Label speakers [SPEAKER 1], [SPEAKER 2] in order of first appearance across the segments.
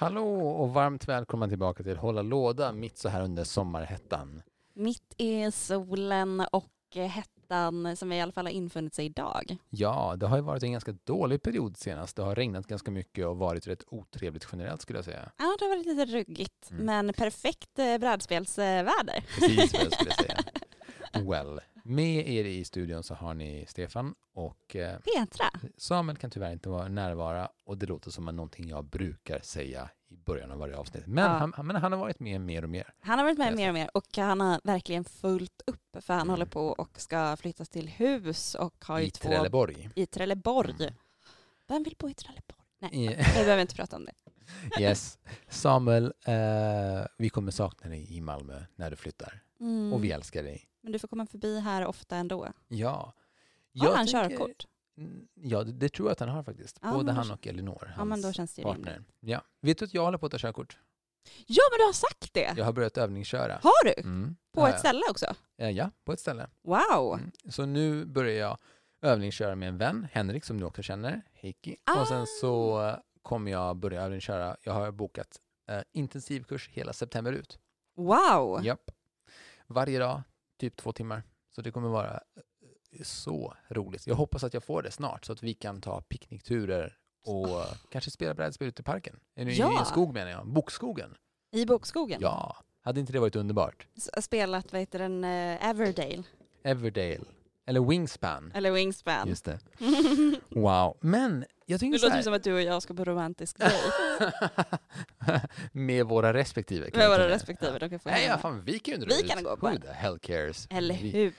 [SPEAKER 1] Hallå och varmt välkomna tillbaka till Hålla låda mitt så här under sommarhettan.
[SPEAKER 2] Mitt är solen och hettan som i alla fall har infunnit sig idag.
[SPEAKER 1] Ja, det har ju varit en ganska dålig period senast. Det har regnat ganska mycket och varit rätt otrevligt generellt skulle jag säga.
[SPEAKER 2] Ja, det har varit lite ruggigt,
[SPEAKER 1] Mm.
[SPEAKER 2] men perfekt eh, brädspelsväder.
[SPEAKER 1] Precis vad jag skulle säga. Well, med er i studion så har ni Stefan och eh,
[SPEAKER 2] Petra.
[SPEAKER 1] Samuel kan tyvärr inte vara närvara och det låter som någonting jag brukar säga i början av varje avsnitt. Men,
[SPEAKER 2] Ja.
[SPEAKER 1] han, men han har varit med mer och mer.
[SPEAKER 2] Han har varit med mer och mer och han har verkligen fullt upp för han
[SPEAKER 1] Mm.
[SPEAKER 2] håller på och ska flyttas till hus och har ju
[SPEAKER 1] I
[SPEAKER 2] två
[SPEAKER 1] Trelleborg.
[SPEAKER 2] i Trelleborg.
[SPEAKER 1] Mm.
[SPEAKER 2] Vem vill bo i Trelleborg? Nej,
[SPEAKER 1] I,
[SPEAKER 2] vi behöver inte prata om det.
[SPEAKER 1] yes. Samuel, eh, vi kommer sakna dig i Malmö när du flyttar.
[SPEAKER 2] Mm.
[SPEAKER 1] Och vi älskar dig.
[SPEAKER 2] Men du får komma förbi här ofta ändå.
[SPEAKER 1] Ja.
[SPEAKER 2] Har han
[SPEAKER 1] tänker-
[SPEAKER 2] körkort?
[SPEAKER 1] Mm, Ja, det, det tror jag att han har faktiskt.
[SPEAKER 2] Ja,
[SPEAKER 1] Både han
[SPEAKER 2] så-
[SPEAKER 1] och Elinor,
[SPEAKER 2] Ja, men
[SPEAKER 1] hans
[SPEAKER 2] då känns det ju rimligt.
[SPEAKER 1] partner. Ja. Vet du att jag håller på att ta körkort?
[SPEAKER 2] Ja, men du har sagt det!
[SPEAKER 1] Jag har börjat övningsköra.
[SPEAKER 2] Har du?
[SPEAKER 1] Mm,
[SPEAKER 2] På ett
[SPEAKER 1] jag.
[SPEAKER 2] ställe också?
[SPEAKER 1] Eh, Ja, på ett ställe.
[SPEAKER 2] Wow!
[SPEAKER 1] Mm. Så nu börjar jag övningsköra med en vän, Henrik, som du också känner, Heikki.
[SPEAKER 2] Ah.
[SPEAKER 1] Och sen så eh, kommer jag börja övningsköra. Jag har bokat eh, intensivkurs hela september ut.
[SPEAKER 2] Wow!
[SPEAKER 1] Japp. Varje dag, typ två timmar. Så det kommer vara eh, så roligt. Jag hoppas att jag får det snart så att vi kan ta picknickturer och eh, kanske spela brädspel ute i parken. Eller i
[SPEAKER 2] Ja.
[SPEAKER 1] en skog menar jag. Bokskogen.
[SPEAKER 2] I bokskogen?
[SPEAKER 1] Ja. Hade inte det varit underbart?
[SPEAKER 2] S- Spelat, vad heter den, eh, Everdale?
[SPEAKER 1] Everdale. Eller Wingspan.
[SPEAKER 2] Eller Wingspan?
[SPEAKER 1] Just det. Wow. Men jag
[SPEAKER 2] Det
[SPEAKER 1] tycker så
[SPEAKER 2] låter
[SPEAKER 1] här.
[SPEAKER 2] som att du och jag ska på romantisk dejt
[SPEAKER 1] Med våra respektive.
[SPEAKER 2] med våra respektive. De kan få
[SPEAKER 1] Nej, ja, fan, vi kan ju
[SPEAKER 2] Vi
[SPEAKER 1] dra
[SPEAKER 2] kan gå på
[SPEAKER 1] Who the hell cares?
[SPEAKER 2] Eller
[SPEAKER 1] vi,
[SPEAKER 2] hur?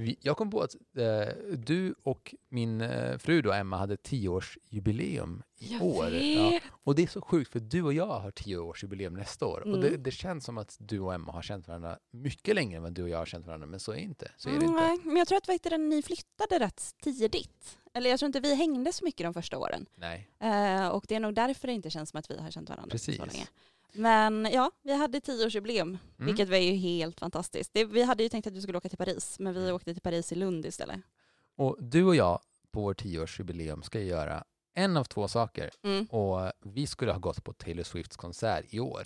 [SPEAKER 1] Vi, jag kom på att eh, du och min eh, fru då, Emma, hade tioårsjubileum i
[SPEAKER 2] Jag
[SPEAKER 1] år.
[SPEAKER 2] vet.
[SPEAKER 1] Och det är så sjukt, för du och jag har tioårsjubileum nästa år. Och
[SPEAKER 2] Mm.
[SPEAKER 1] det, det känns som att du och Emma har känt varandra mycket längre än vad du och jag har känt varandra, men så är det inte. Så är det inte.
[SPEAKER 2] Nej, men jag tror att vad ni flyttade rätt tidigt. Eller jag tror inte vi hängde så mycket de första åren.
[SPEAKER 1] Nej.
[SPEAKER 2] Eh, och det är nog därför det inte känns som att vi har känt varandra
[SPEAKER 1] Precis.
[SPEAKER 2] så länge. Men ja, vi hade tioårsjubileum,
[SPEAKER 1] Mm.
[SPEAKER 2] vilket var ju helt fantastiskt. Det, vi hade ju tänkt att vi skulle åka till Paris, men vi
[SPEAKER 1] Mm.
[SPEAKER 2] åkte till Paris i Lund istället.
[SPEAKER 1] Och du och jag på vår tioårsjubileum ska göra en av två saker.
[SPEAKER 2] Mm.
[SPEAKER 1] Och vi skulle ha gått på Taylor Swifts konsert i år.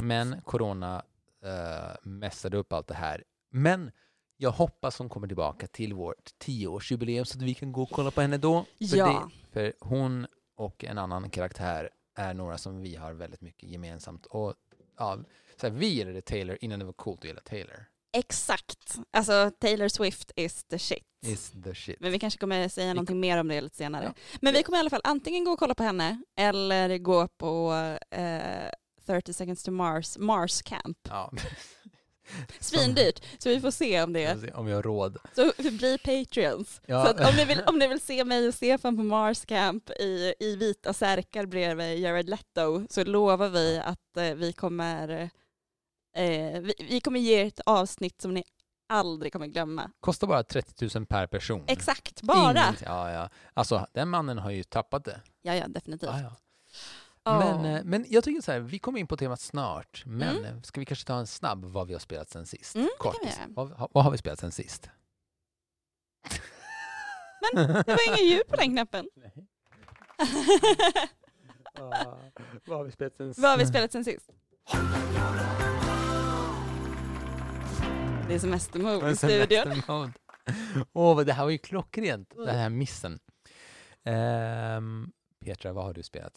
[SPEAKER 1] Men corona uh, mässade upp allt det här. Men jag hoppas hon kommer tillbaka till vårt tioårsjubileum så att vi kan gå och kolla på henne då. För,
[SPEAKER 2] Ja.
[SPEAKER 1] det, för hon och en annan karaktär är några som vi har väldigt mycket gemensamt. Och ja, så här, vi gillade Taylor innan det var coolt att gilla Taylor.
[SPEAKER 2] Exakt. Alltså Taylor Swift is the shit.
[SPEAKER 1] Is the shit.
[SPEAKER 2] Men vi kanske kommer säga någonting mer om det lite senare.
[SPEAKER 1] Ja.
[SPEAKER 2] Men vi kommer i alla fall antingen gå och kolla på henne eller gå på eh, 30 seconds to Mars, Mars Camp.
[SPEAKER 1] Ja.
[SPEAKER 2] Svindyrt, så vi får se om det
[SPEAKER 1] Om vi har råd.
[SPEAKER 2] Så bli Patreons.
[SPEAKER 1] Ja.
[SPEAKER 2] Så om, ni vill, om ni vill se mig och Stefan på Mars Camp i, i vita särkar bredvid Jared Leto så lovar vi att eh, vi kommer eh, vi, vi kommer ge er ett avsnitt som ni aldrig kommer glömma.
[SPEAKER 1] Kostar bara 30 000 per person.
[SPEAKER 2] Exakt, bara.
[SPEAKER 1] Inget- ja, ja. Alltså, den mannen har ju tappat det.
[SPEAKER 2] Ja, ja, definitivt.
[SPEAKER 1] Ja, ja. Men, eh, men jag tycker så här, vi kommer in på temat snart, men
[SPEAKER 2] Mm.
[SPEAKER 1] eh, ska vi kanske ta en snabb vad vi har spelat sen sist?
[SPEAKER 2] Mm,
[SPEAKER 1] Kort. Vad, vad har vi spelat sen sist?
[SPEAKER 2] Men det var ingen ljud på den knappen.
[SPEAKER 1] vad har vi spelat sen
[SPEAKER 2] Vad har vi spelat sen sist? Det är semestermode i studion.
[SPEAKER 1] Åh, vad det här var ju klockrent, den här missen. Um, Petra, vad har du spelat?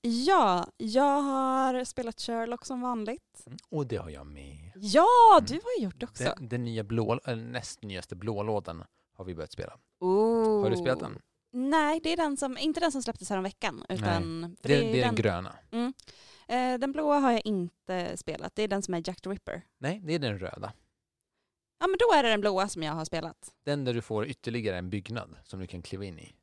[SPEAKER 2] Ja, jag har spelat Sherlock som vanligt.
[SPEAKER 1] Mm, Och det har jag med.
[SPEAKER 2] Ja, du har gjort det också.
[SPEAKER 1] Den, den nya blå, näst nyaste blålådan har vi börjat spela.
[SPEAKER 2] Oh.
[SPEAKER 1] Har du spelat den?
[SPEAKER 2] Nej, det är den som, inte den som släpptes här om veckan. Utan, för
[SPEAKER 1] Det, det är den
[SPEAKER 2] den,
[SPEAKER 1] gröna.
[SPEAKER 2] mm, eh, den blåa har jag inte spelat. Det är den som är Jack the Ripper.
[SPEAKER 1] Nej, det är den röda.
[SPEAKER 2] Ja, men då är det den blåa som jag har spelat.
[SPEAKER 1] Den där du får ytterligare en byggnad som du kan kliva in i.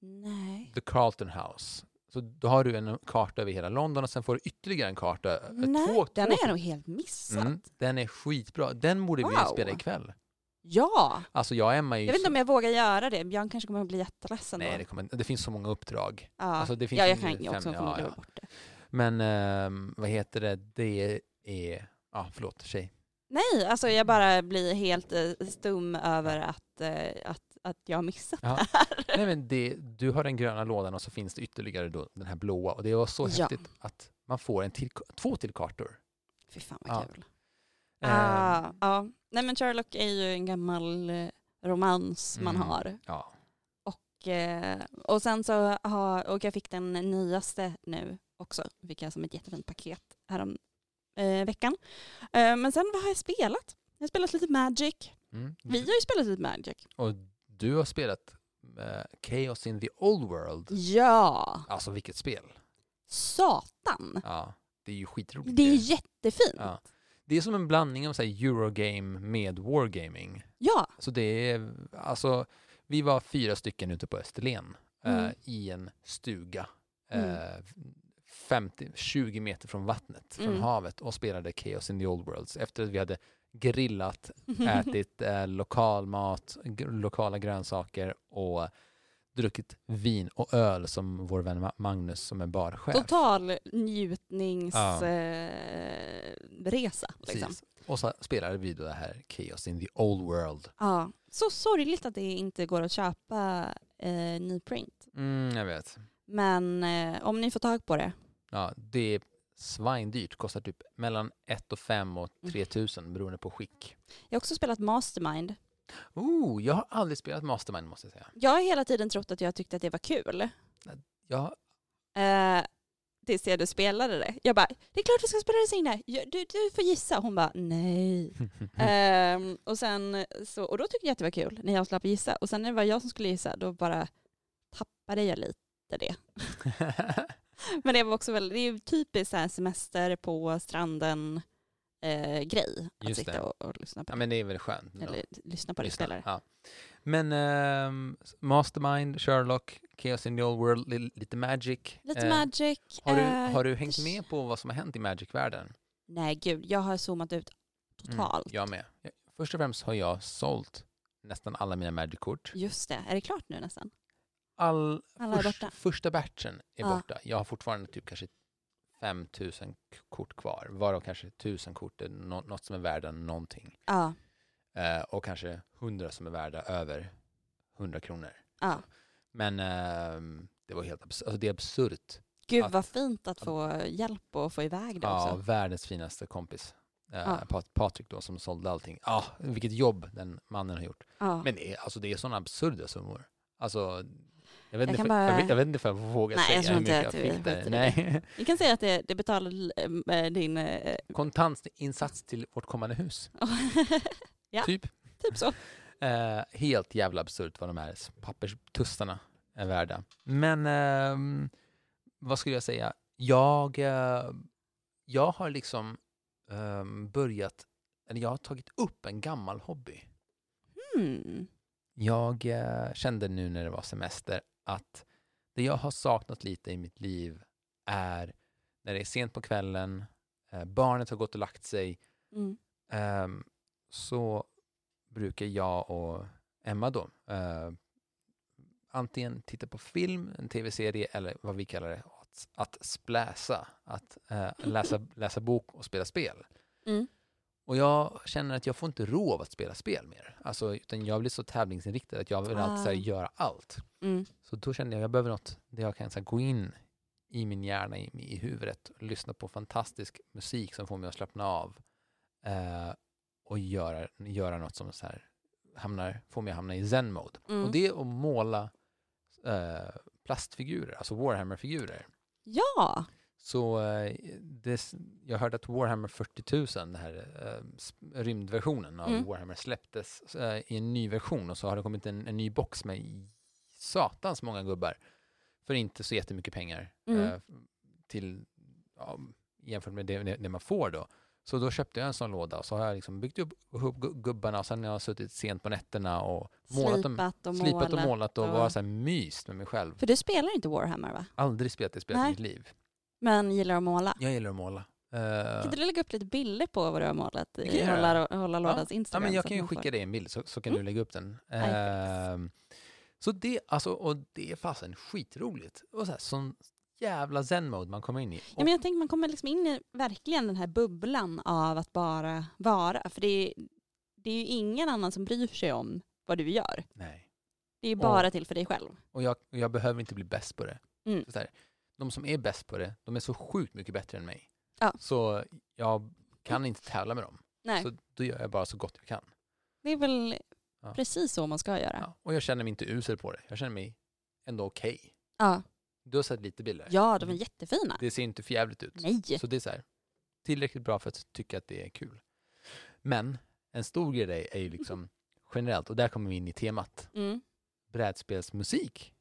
[SPEAKER 2] Nej.
[SPEAKER 1] The Carlton House. Så då har du en karta över hela London och sen får du ytterligare en karta. eh,
[SPEAKER 2] Nej,
[SPEAKER 1] två,
[SPEAKER 2] den
[SPEAKER 1] två,
[SPEAKER 2] har jag nog helt missat.
[SPEAKER 1] mm, Den är skitbra. Den borde vi
[SPEAKER 2] Wow.
[SPEAKER 1] spela ikväll.
[SPEAKER 2] Ja,
[SPEAKER 1] Alltså jag Emma är ju
[SPEAKER 2] jag vet inte om jag vågar göra det. Björn kanske kommer att bli jätteledsen
[SPEAKER 1] Nej,
[SPEAKER 2] då.
[SPEAKER 1] det, kommer, det finns så många uppdrag.
[SPEAKER 2] Ja,
[SPEAKER 1] Alltså, det finns
[SPEAKER 2] ja jag kan
[SPEAKER 1] fem-
[SPEAKER 2] också
[SPEAKER 1] ja, ja.
[SPEAKER 2] bort det.
[SPEAKER 1] Men ehm, vad heter det? Det är... Ja, förlåt, tjej.
[SPEAKER 2] Nej, alltså jag bara blir helt eh, stum över att, eh, att, att jag har missat
[SPEAKER 1] Ja.
[SPEAKER 2] det här.
[SPEAKER 1] Nej, men det, du har den gröna lådan och så finns det ytterligare då, den här blåa. Och det var så
[SPEAKER 2] Ja.
[SPEAKER 1] häftigt att man får en till, två till kartor.
[SPEAKER 2] Fy fan vad
[SPEAKER 1] Ja.
[SPEAKER 2] kul.
[SPEAKER 1] Ehm,
[SPEAKER 2] Ah, ja. Nej men Sherlock är ju en gammal eh, romans man
[SPEAKER 1] Mm.
[SPEAKER 2] har.
[SPEAKER 1] Ja.
[SPEAKER 2] Och, eh, och sen så har, och jag fick den nyaste nu också, fick jag som ett jättefint paket härom eh, veckan. Eh, men sen vad har jag spelat? Jag har spelat lite Magic.
[SPEAKER 1] Mm.
[SPEAKER 2] Vi har ju spelat lite Magic.
[SPEAKER 1] Och du har spelat eh, Chaos in the Old World.
[SPEAKER 2] Ja,
[SPEAKER 1] Alltså vilket spel.
[SPEAKER 2] satan.
[SPEAKER 1] Ja, det är ju skitroligt.
[SPEAKER 2] Det är jättefint.
[SPEAKER 1] Ja. Det är som en blandning av så här, Eurogame med Wargaming.
[SPEAKER 2] Ja,
[SPEAKER 1] Så det är, alltså, vi var fyra stycken ute på Österlen eh,
[SPEAKER 2] Mm.
[SPEAKER 1] i en stuga.
[SPEAKER 2] Mm.
[SPEAKER 1] Eh, 50, 20 meter från vattnet, från
[SPEAKER 2] Mm.
[SPEAKER 1] havet och spelade Chaos in the Old Worlds efter att vi hade grillat, ätit eh, lokal mat, lokala grönsaker och druckit vin och öl som vår vän Ma- Magnus som är barchef.
[SPEAKER 2] total njutningsresa.
[SPEAKER 1] Ja.
[SPEAKER 2] Eh, liksom.
[SPEAKER 1] Och så spelade vi då det här Chaos in the Old World.
[SPEAKER 2] Ja. Så sorgligt att det inte går att köpa eh, ny print.
[SPEAKER 1] Mm, jag vet.
[SPEAKER 2] Men eh, om ni får tag på det.
[SPEAKER 1] Ja, det är svindyrt. Kostar typ mellan 1 och 5 och
[SPEAKER 2] Mm.
[SPEAKER 1] 3 tusen beroende på skick.
[SPEAKER 2] Jag har också spelat Mastermind.
[SPEAKER 1] Oh, jag har aldrig spelat Mastermind måste jag säga.
[SPEAKER 2] Jag har hela tiden trott att jag tyckte att det var kul.
[SPEAKER 1] Jag,
[SPEAKER 2] Eh, tills jag du spelade det. Jag bara, det är klart vi ska spela det Signe. Du, du får gissa. Hon bara, nej. Ehm, och, sen, så, och då tyckte jag att det var kul när jag slapp gissa. Och sen när det var jag som skulle gissa, då bara tappade jag lite det. Men det var också väl, det är ju typiskt så här semester på stranden eh, grej. Att
[SPEAKER 1] Just
[SPEAKER 2] sitta och, och lyssna på
[SPEAKER 1] ja, men det är väl skönt.
[SPEAKER 2] Eller lyssna på det
[SPEAKER 1] Lyssna.
[SPEAKER 2] spelare.
[SPEAKER 1] Ja. Men ehm, Mastermind, Sherlock, Chaos in the Old World, li- lite Magic.
[SPEAKER 2] Lite
[SPEAKER 1] Eh,
[SPEAKER 2] Magic.
[SPEAKER 1] Har du,
[SPEAKER 2] eh,
[SPEAKER 1] har du hängt med på vad som har hänt i Magic-världen?
[SPEAKER 2] Nej gud, jag har zoomat ut totalt.
[SPEAKER 1] Mm, jag med. Först och främst har jag sålt nästan alla mina Magic-kort.
[SPEAKER 2] Just det, är det klart nu nästan?
[SPEAKER 1] All,
[SPEAKER 2] Alla
[SPEAKER 1] först,
[SPEAKER 2] borta.
[SPEAKER 1] första batchen är
[SPEAKER 2] Ja.
[SPEAKER 1] borta. Jag har fortfarande typ kanske 5000 k- kort kvar, varav kanske 1000 kort är nå- något som är värda någonting.
[SPEAKER 2] Ja.
[SPEAKER 1] Eh, och kanske 100 som är värda över 100 kronor.
[SPEAKER 2] ja.
[SPEAKER 1] Men ehm, det var helt absurt. Alltså det är absurt.
[SPEAKER 2] Gud
[SPEAKER 1] Att-
[SPEAKER 2] vad fint att få hjälp och få iväg det
[SPEAKER 1] Ja,
[SPEAKER 2] också.
[SPEAKER 1] världens finaste kompis. Eh,
[SPEAKER 2] Ja.
[SPEAKER 1] Pat- Patrik då som sålde allting. Ja, vilket jobb den mannen har gjort.
[SPEAKER 2] Ja.
[SPEAKER 1] Men det är, alltså det är sådana absurda summor. Alltså, jag vet,
[SPEAKER 2] Jag
[SPEAKER 1] inte för,
[SPEAKER 2] bara-
[SPEAKER 1] jag, vet, jag vet inte för jag vågar
[SPEAKER 2] Nej, jag
[SPEAKER 1] säga
[SPEAKER 2] tror
[SPEAKER 1] hur mycket jag fick där. Nej.
[SPEAKER 2] Vi kan säga att det, det betalar eh, din... Eh,
[SPEAKER 1] Kontantinsats till vårt kommande hus.
[SPEAKER 2] Ja.
[SPEAKER 1] Typ.
[SPEAKER 2] typ så.
[SPEAKER 1] Eh, helt jävla absurt vad de här papperstussarna är värda. Men ehm, vad skulle jag säga? Jag, eh, jag har liksom ehm, börjat, eller jag har tagit upp en gammal hobby.
[SPEAKER 2] Hmm.
[SPEAKER 1] Jag eh, kände nu när det var semester att det jag har saknat lite i mitt liv är när det är sent på kvällen, eh, barnet har gått och lagt sig,
[SPEAKER 2] Mm.
[SPEAKER 1] ehm, så brukar jag och Emma då eh, antingen titta på film, en tv-serie eller vad vi kallar det, att, att spläsa, att eh, läsa, läsa bok och spela spel.
[SPEAKER 2] Mm.
[SPEAKER 1] Och jag känner att jag får inte ro av att spela spel mer. Alltså, utan jag blir så tävlingsinriktad att jag vill alltid så här,
[SPEAKER 2] Ah.
[SPEAKER 1] göra allt.
[SPEAKER 2] Mm.
[SPEAKER 1] Så då kände jag att jag behöver något där jag kan så här, gå in i min hjärna, i, i huvudet och lyssna på fantastisk musik som får mig att slappna av. Eh, och göra, göra något som så här, hamnar, får mig att hamna i zen-mode.
[SPEAKER 2] Mm.
[SPEAKER 1] Och det är att måla eh, plastfigurer, alltså Warhammer-figurer.
[SPEAKER 2] Ja.
[SPEAKER 1] Så eh, det, jag hörde att Warhammer 40 000, den här eh, rymdversionen av
[SPEAKER 2] Mm.
[SPEAKER 1] Warhammer, släpptes eh, i en ny version och så har det kommit en, en ny box med satans många gubbar för inte så jättemycket pengar
[SPEAKER 2] Mm.
[SPEAKER 1] eh, till, ja, jämfört med det, det man får då. Så då köpte jag en sån låda och så har jag liksom byggt upp, upp gu- gubbarna och sen har jag suttit sent på nätterna och målat
[SPEAKER 2] Slipat och
[SPEAKER 1] slipat
[SPEAKER 2] målat.
[SPEAKER 1] och målat och
[SPEAKER 2] och-
[SPEAKER 1] bara så här myst med mig själv.
[SPEAKER 2] För du spelar inte Warhammer va?
[SPEAKER 1] Aldrig spelat det spelet i mitt liv.
[SPEAKER 2] Men gillar att måla.
[SPEAKER 1] Jag gillar att måla. Eh,
[SPEAKER 2] Kan du lägga upp lite bilder på vad du har målat i. Hålla, hålla lådans
[SPEAKER 1] ja,
[SPEAKER 2] Instagram?
[SPEAKER 1] men jag kan ju
[SPEAKER 2] får-
[SPEAKER 1] skicka dig en bild så, så kan
[SPEAKER 2] Mm.
[SPEAKER 1] du lägga upp den. Ehm, så det, alltså, och det är fasen skitroligt. Och så här, sån jävla zen-mode man kommer in i.
[SPEAKER 2] Ja,
[SPEAKER 1] Och,
[SPEAKER 2] men jag tänker man kommer liksom in i verkligen den här bubblan av att bara vara. För det är, det är ju ingen annan som bryr sig om vad du gör.
[SPEAKER 1] nej.
[SPEAKER 2] Det är ju bara till för dig själv.
[SPEAKER 1] Och jag, och jag behöver inte bli bäst på det.
[SPEAKER 2] Mm.
[SPEAKER 1] Så här, de som är bäst på det, de är så sjukt mycket bättre än mig.
[SPEAKER 2] Ja.
[SPEAKER 1] Så jag kan inte tävla med dem.
[SPEAKER 2] Nej,
[SPEAKER 1] Så då gör jag bara så gott jag kan.
[SPEAKER 2] det är väl
[SPEAKER 1] Ja.
[SPEAKER 2] precis så man ska göra.
[SPEAKER 1] Ja. Och jag känner mig inte usel på det. Jag känner mig ändå okej.
[SPEAKER 2] Ja,
[SPEAKER 1] Du har sett lite bilder.
[SPEAKER 2] ja de är jättefina.
[SPEAKER 1] Det ser inte för jävligt ut.
[SPEAKER 2] Nej.
[SPEAKER 1] Så det är så här, tillräckligt bra för att tycka att det är kul. Men en stor grej är ju liksom generellt, och där kommer vi in i temat,
[SPEAKER 2] Mm.
[SPEAKER 1] brädspelsmusik.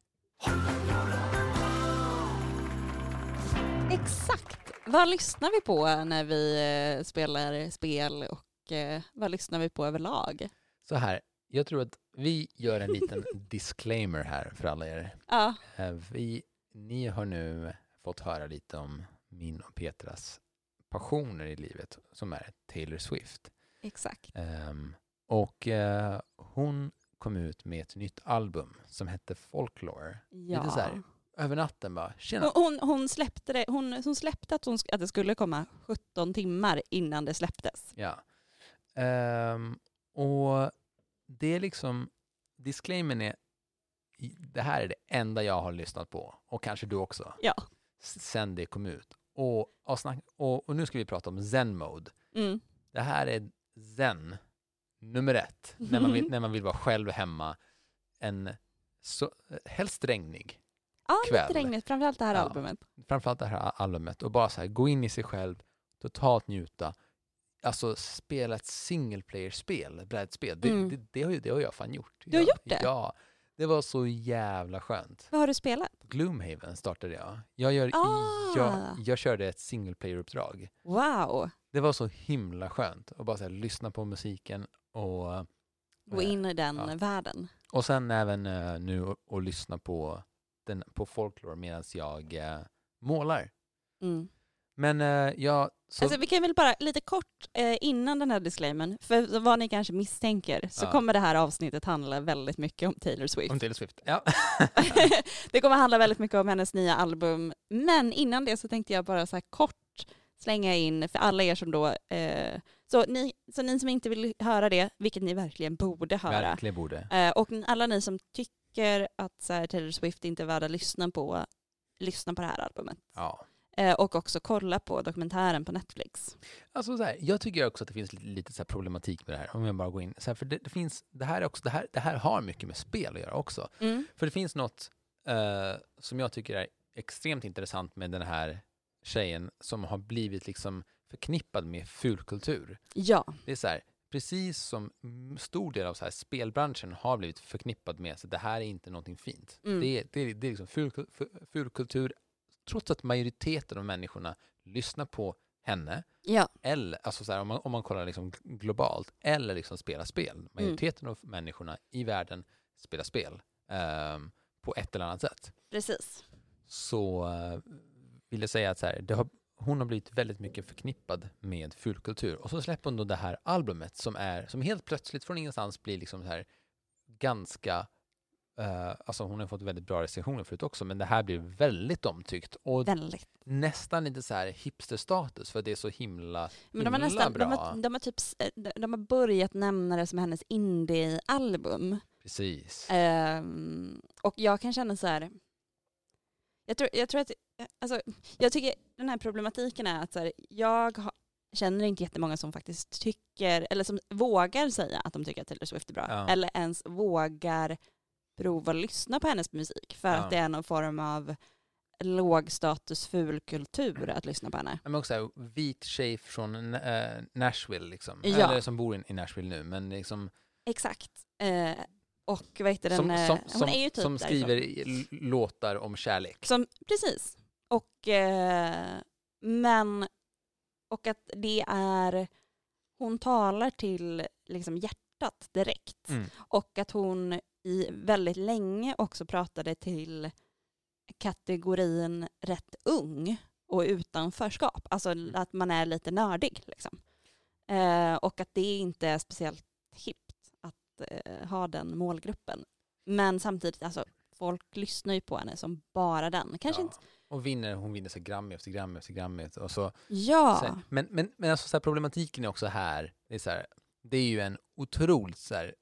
[SPEAKER 2] Exakt. Vad lyssnar vi på när vi eh, spelar spel och eh, vad lyssnar vi på överlag?
[SPEAKER 1] Så här, jag tror att vi gör en liten disclaimer här för alla er.
[SPEAKER 2] Ja,
[SPEAKER 1] Eh, Vi, ni har nu fått höra lite om min och Petras passioner i livet, som är Taylor Swift.
[SPEAKER 2] exakt.
[SPEAKER 1] Ehm, och eh, hon kom ut med ett nytt album som hette Folklore.
[SPEAKER 2] Ja.
[SPEAKER 1] så här, Över natten bara, tjena.
[SPEAKER 2] Hon, hon, släppte det, hon, hon släppte att, hon, att det skulle komma 17 timmar innan det släpptes.
[SPEAKER 1] Ja. Ehm, och det är liksom, disclaimern är, det här är det enda jag har lyssnat på, och kanske du också,
[SPEAKER 2] Ja.
[SPEAKER 1] sen det kom ut. Och, och, snack, och, och nu ska vi prata om zen-mode.
[SPEAKER 2] Mm.
[SPEAKER 1] Det här är zen nummer ett, när man vill, när man vill vara själv hemma, en så, helst regnig,
[SPEAKER 2] Ja,
[SPEAKER 1] Kväll.
[SPEAKER 2] lite regnigt, framförallt det här
[SPEAKER 1] Ja.
[SPEAKER 2] albumet.
[SPEAKER 1] framförallt det här albumet, och bara så här, gå in i sig själv, totalt njuta. Alltså spela ett single player-spel, brädspel. Det,
[SPEAKER 2] Mm.
[SPEAKER 1] det, det, har det har jag fan gjort.
[SPEAKER 2] Du har
[SPEAKER 1] jag,
[SPEAKER 2] gjort det?
[SPEAKER 1] Ja. Det var så jävla skönt.
[SPEAKER 2] Vad har du spelat?
[SPEAKER 1] Gloomhaven startade jag. Jag, gör,
[SPEAKER 2] Ah.
[SPEAKER 1] jag, jag körde ett single player-uppdrag.
[SPEAKER 2] Wow,
[SPEAKER 1] Det var så himla skönt att bara så här, lyssna på musiken och,
[SPEAKER 2] gå in i den
[SPEAKER 1] Ja.
[SPEAKER 2] världen.
[SPEAKER 1] och sen även eh, nu och, och lyssna på, den, på folklore medan jag eh, målar.
[SPEAKER 2] Mm.
[SPEAKER 1] Men eh, jag... Så,
[SPEAKER 2] Alltså, vi kan väl bara lite kort eh, innan den här disclaimern, för vad ni kanske misstänker så
[SPEAKER 1] Ja.
[SPEAKER 2] kommer det här avsnittet handla väldigt mycket om Taylor Swift.
[SPEAKER 1] om Taylor Swift. Ja.
[SPEAKER 2] det kommer handla väldigt mycket om hennes nya album. Men innan det så tänkte jag bara så här kort slänga in för alla er som då, eh, så, ni, så ni som inte vill höra det, vilket ni verkligen borde höra,
[SPEAKER 1] Verkligen borde.
[SPEAKER 2] eh, och alla ni som tycker att så här, Taylor Swift inte är värd att lyssna på, lyssna på det här albumet.
[SPEAKER 1] Ja.
[SPEAKER 2] Eh, och också kolla på dokumentären på Netflix.
[SPEAKER 1] Alltså så här, jag tycker också att det finns lite, lite så problematik med det här, om jag bara går in. Så här, för det, det, finns, det, här är också, det, här, det här har mycket med spel att göra också. För det finns något eh, som jag tycker är extremt intressant med den här tjejen som har blivit liksom förknippad med fulkultur.
[SPEAKER 2] Ja,
[SPEAKER 1] Det är så här, precis som mm, stor del av så här spelbranschen har blivit förknippad med så det här är inte någonting fint.
[SPEAKER 2] Mm.
[SPEAKER 1] Det, är, det, är, det är liksom fulkul- fu- fulkultur, trots att majoriteten av människorna lyssnar på henne,
[SPEAKER 2] ja,
[SPEAKER 1] eller, alltså så här, om, man, om man kollar liksom gl- globalt, eller liksom spelar spel. Majoriteten av människorna i världen spelar spel ehm, på ett eller annat sätt.
[SPEAKER 2] precis.
[SPEAKER 1] Så eh, vill jag säga att så här, det har, hon har blivit väldigt mycket förknippad med fulkultur. Och så släpper hon då det här albumet som är, som helt plötsligt från ingenstans blir liksom så här ganska eh, alltså hon har fått väldigt bra recensioner förut också, men det här blir väldigt omtyckt och
[SPEAKER 2] Väldigt.
[SPEAKER 1] nästan lite så här hipsterstatus för det är så himla,
[SPEAKER 2] Men de har,
[SPEAKER 1] himla
[SPEAKER 2] nästan,
[SPEAKER 1] bra.
[SPEAKER 2] de, har, de, har typ, eh, de har börjat nämna det som hennes indie-album.
[SPEAKER 1] Precis.
[SPEAKER 2] Ehm, och jag kan känna så här, jag tror, jag tror att, alltså, jag tycker den här problematiken är att här, jag har, känner inte jättemånga som faktiskt tycker, eller som vågar säga att de tycker att Taylor Swift är bra,
[SPEAKER 1] Ja.
[SPEAKER 2] eller ens vågar prova att lyssna på hennes musik för
[SPEAKER 1] Ja.
[SPEAKER 2] att det är någon form av lågstatus fulkultur att lyssna på henne.
[SPEAKER 1] Men också vit tjej från eh, Nashville liksom.
[SPEAKER 2] Ja.
[SPEAKER 1] Eller som bor i, i Nashville nu, men liksom
[SPEAKER 2] Exakt. Eh, och vad heter den?
[SPEAKER 1] som,
[SPEAKER 2] eh,
[SPEAKER 1] som,
[SPEAKER 2] hon
[SPEAKER 1] som,
[SPEAKER 2] är ju typ
[SPEAKER 1] som
[SPEAKER 2] därifrån.
[SPEAKER 1] skriver i- l- låtar om kärlek.
[SPEAKER 2] Som, precis. Och, eh, men Och att det är, hon talar till liksom hjärtat direkt.
[SPEAKER 1] Mm.
[SPEAKER 2] Och att hon i väldigt länge också pratade till kategorin rätt ung och utanförskap. Alltså att man är lite nördig. Liksom. Eh, och att det inte är speciellt hippt att eh, ha den målgruppen. Men samtidigt, alltså, folk lyssnar ju på henne som bara den. Kanske
[SPEAKER 1] Ja.
[SPEAKER 2] inte...
[SPEAKER 1] Och vinner, hon vinner så Grammy efter Grammy efter Grammy. Och så,
[SPEAKER 2] Ja,
[SPEAKER 1] så men men, men alltså så här, problematiken är också här, det är, så här, det är ju en otroligt så här,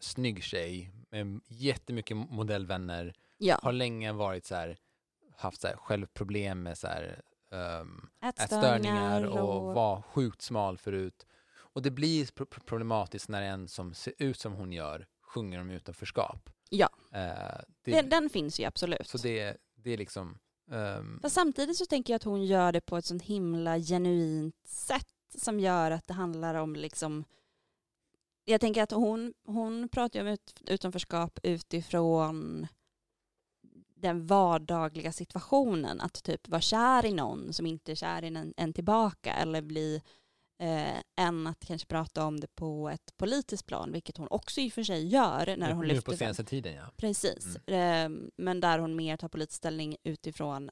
[SPEAKER 1] snygg tjej med jättemycket modellvänner,
[SPEAKER 2] ja.
[SPEAKER 1] har länge varit så här, haft så här, självproblem med så här, um,
[SPEAKER 2] ätstörningar
[SPEAKER 1] ätstörningar och var sjukt smal förut. Och det blir pro- pro- problematiskt när en som ser ut som hon gör sjunger om utanförskap.
[SPEAKER 2] Ja.
[SPEAKER 1] Eh, det,
[SPEAKER 2] Den, den finns ju absolut.
[SPEAKER 1] Så det, det är liksom... ehm,
[SPEAKER 2] Fast samtidigt så tänker jag att hon gör det på ett sånt himla genuint sätt som gör att det handlar om liksom jag tänker att hon, hon pratar ju om ut, utanförskap utifrån den vardagliga situationen. Att typ vara kär i någon som inte är kär i en, en tillbaka eller bli eh, än att kanske prata om det på ett politiskt plan, vilket hon också i och för sig gör när hon
[SPEAKER 1] nu
[SPEAKER 2] lyfter
[SPEAKER 1] på senaste tiden, ja.
[SPEAKER 2] Precis, Eh, men där hon mer tar politisk ställning utifrån,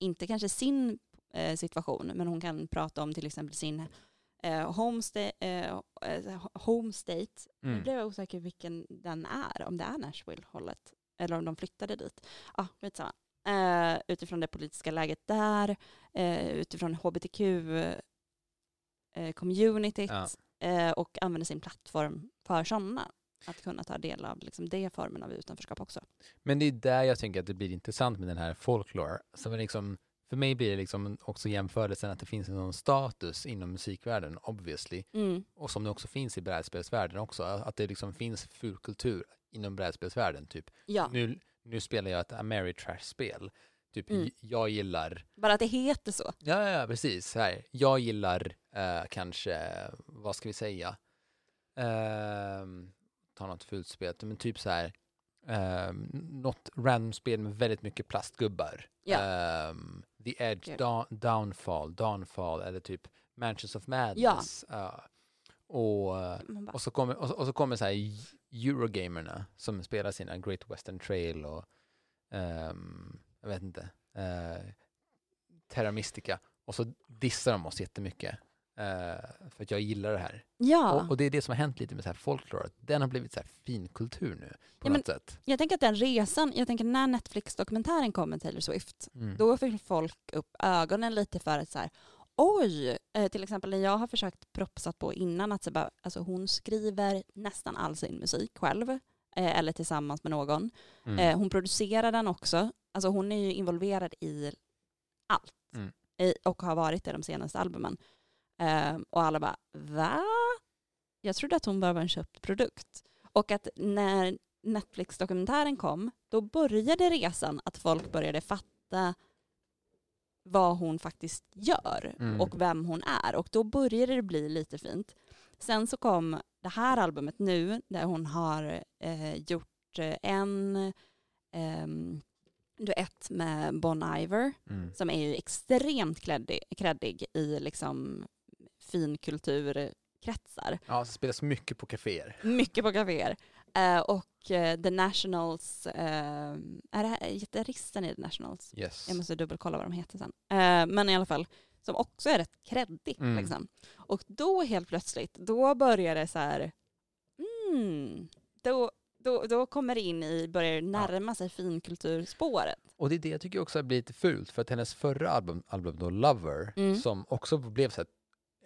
[SPEAKER 2] inte kanske sin eh, situation, men hon kan prata om till exempel sin eh, home, sta- eh, eh, home state. Nu
[SPEAKER 1] Mm.
[SPEAKER 2] blev jag osäker vilken den är, om det är Nashville-hållet eller om de flyttade dit. Ja, skitsamma. Eh, utifrån det politiska läget där, eh, utifrån hbtq-communityt
[SPEAKER 1] Ja.
[SPEAKER 2] eh, och använder sin plattform för sådana. Att kunna ta del av liksom, det formen av utanförskap också.
[SPEAKER 1] Men det är där jag tänker att det blir intressant med den här folklore. Som liksom, för mig blir det liksom också jämförelsen att det finns någon status inom musikvärlden, obviously.
[SPEAKER 2] Mm.
[SPEAKER 1] Och som det också finns i brädspelsvärlden också. Att det liksom finns fulkultur inom brädspelsvärlden. Typ,
[SPEAKER 2] Ja,
[SPEAKER 1] nu, nu spelar jag ett Ameritrash-spel. Typ,
[SPEAKER 2] Mm.
[SPEAKER 1] jag gillar
[SPEAKER 2] bara att det heter så.
[SPEAKER 1] Ja, ja, precis. Här. Jag gillar eh, kanske, vad ska vi säga, Ehm, ta något fult spel, men typ så här, um, något random spel med väldigt mycket plastgubbar.
[SPEAKER 2] Ja.
[SPEAKER 1] Ehm, The Edge,
[SPEAKER 2] Kul.
[SPEAKER 1] Dawn, Downfall, Dawnfall eller typ Mansions of Madness. Ja. och, eh,
[SPEAKER 2] bara,
[SPEAKER 1] och så kommer, och så, och så kommer så här Eurogamerna som spelar sina Great Western Trail och ehm, jag vet inte, uh, Terra Mystica och så dissar de oss jättemycket eh, för att jag gillar det här.
[SPEAKER 2] ja,
[SPEAKER 1] Och, och det är det som har hänt lite med så här folklore, att den har blivit så här finkultur nu på
[SPEAKER 2] Ja,
[SPEAKER 1] något sätt.
[SPEAKER 2] jag tänker att den resan, jag tänker när Netflix-dokumentären kom med Taylor Swift,
[SPEAKER 1] Mm.
[SPEAKER 2] då fick folk upp ögonen lite för att så här, oj, eh, till exempel när jag har försökt propsat på innan att så bara, alltså hon skriver nästan all sin musik själv, eh, eller tillsammans med någon.
[SPEAKER 1] Mm.
[SPEAKER 2] Eh, hon producerar den också. Alltså hon är ju involverad i allt.
[SPEAKER 1] Mm.
[SPEAKER 2] I, och har varit det de senaste albumen. Eh, och alla bara, va? Jag trodde att hon bara var en köpt produkt. Och att när Netflix-dokumentären kom, då började resan att folk började fatta vad hon faktiskt gör
[SPEAKER 1] Mm.
[SPEAKER 2] och vem hon är. Och då började det bli lite fint. Sen så kom det här albumet nu där hon har eh, gjort eh, en ehm, duett med Bon Iver
[SPEAKER 1] Mm.
[SPEAKER 2] som är ju extremt kreddig, kreddig i liksom finkulturkretsar.
[SPEAKER 1] Ja, så spelas mycket på kaféer.
[SPEAKER 2] Mycket på kaféer. Eh, och eh, The Nationals, eh, är det här gitarristen i The Nationals?
[SPEAKER 1] Yes.
[SPEAKER 2] Jag måste dubbelkolla vad de heter sen. Men i alla fall, som också är rätt kreddig.
[SPEAKER 1] Mm.
[SPEAKER 2] Liksom. Och då helt plötsligt, då börjar det så här, mm, då, då, då kommer det in i, börjar närma sig finkulturspåret.
[SPEAKER 1] Och det är det jag tycker också blir lite fult, för att hennes förra album, album då, Lover,
[SPEAKER 2] Mm.
[SPEAKER 1] som också blev så här,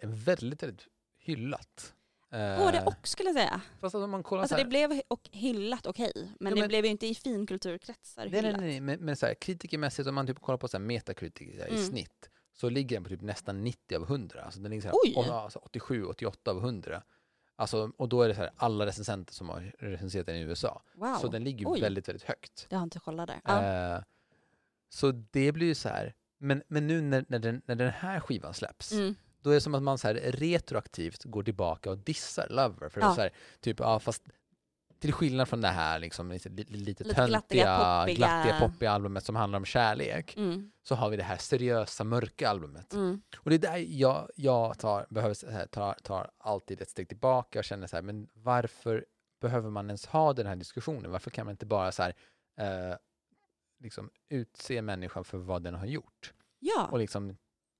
[SPEAKER 1] väldigt, väldigt hyllat.
[SPEAKER 2] Både
[SPEAKER 1] Eh,
[SPEAKER 2] och skulle jag säga.
[SPEAKER 1] Fast om man kollar
[SPEAKER 2] Alltså
[SPEAKER 1] så
[SPEAKER 2] det
[SPEAKER 1] här,
[SPEAKER 2] blev och hyllat okej, men
[SPEAKER 1] Ja,
[SPEAKER 2] det
[SPEAKER 1] men-
[SPEAKER 2] blev ju inte i finkulturkretsar
[SPEAKER 1] Nej, nej,
[SPEAKER 2] hyllat.
[SPEAKER 1] nej, men, men så här, kritikermässigt, om man typ kollar på så här metakritiker i
[SPEAKER 2] Mm.
[SPEAKER 1] snitt, så ligger den på typ nästan 90 av 100. Alltså den ligger så här, å- alltså 87, 88 av 100. Alltså, och då är det så här, alla recensenter som har recenserat den i USA.
[SPEAKER 2] Wow,
[SPEAKER 1] Så den ligger
[SPEAKER 2] Oj.
[SPEAKER 1] väldigt, väldigt högt.
[SPEAKER 2] det har jag inte kollat där. Ja.
[SPEAKER 1] Eh, så det blir ju så här, men, men nu när, när, den, när den här skivan släpps,
[SPEAKER 2] Mm.
[SPEAKER 1] då är det som att man så här retroaktivt går tillbaka och dissar Lover. För det
[SPEAKER 2] Ja.
[SPEAKER 1] så här, typ, ja fast Till skillnad från det här liksom, lite, lite, lite töntiga,
[SPEAKER 2] glattiga, poppiga.
[SPEAKER 1] glattiga, poppiga albumet som handlar om kärlek.
[SPEAKER 2] Mm.
[SPEAKER 1] Så har vi det här seriösa, mörka albumet.
[SPEAKER 2] Mm.
[SPEAKER 1] Och det är där jag, jag tar, behöver, tar, tar alltid ett steg tillbaka och känner så här, men varför behöver man ens ha den här diskussionen? Varför kan man inte bara så här, eh, liksom utse människan för vad den har gjort?
[SPEAKER 2] Ja.
[SPEAKER 1] Och liksom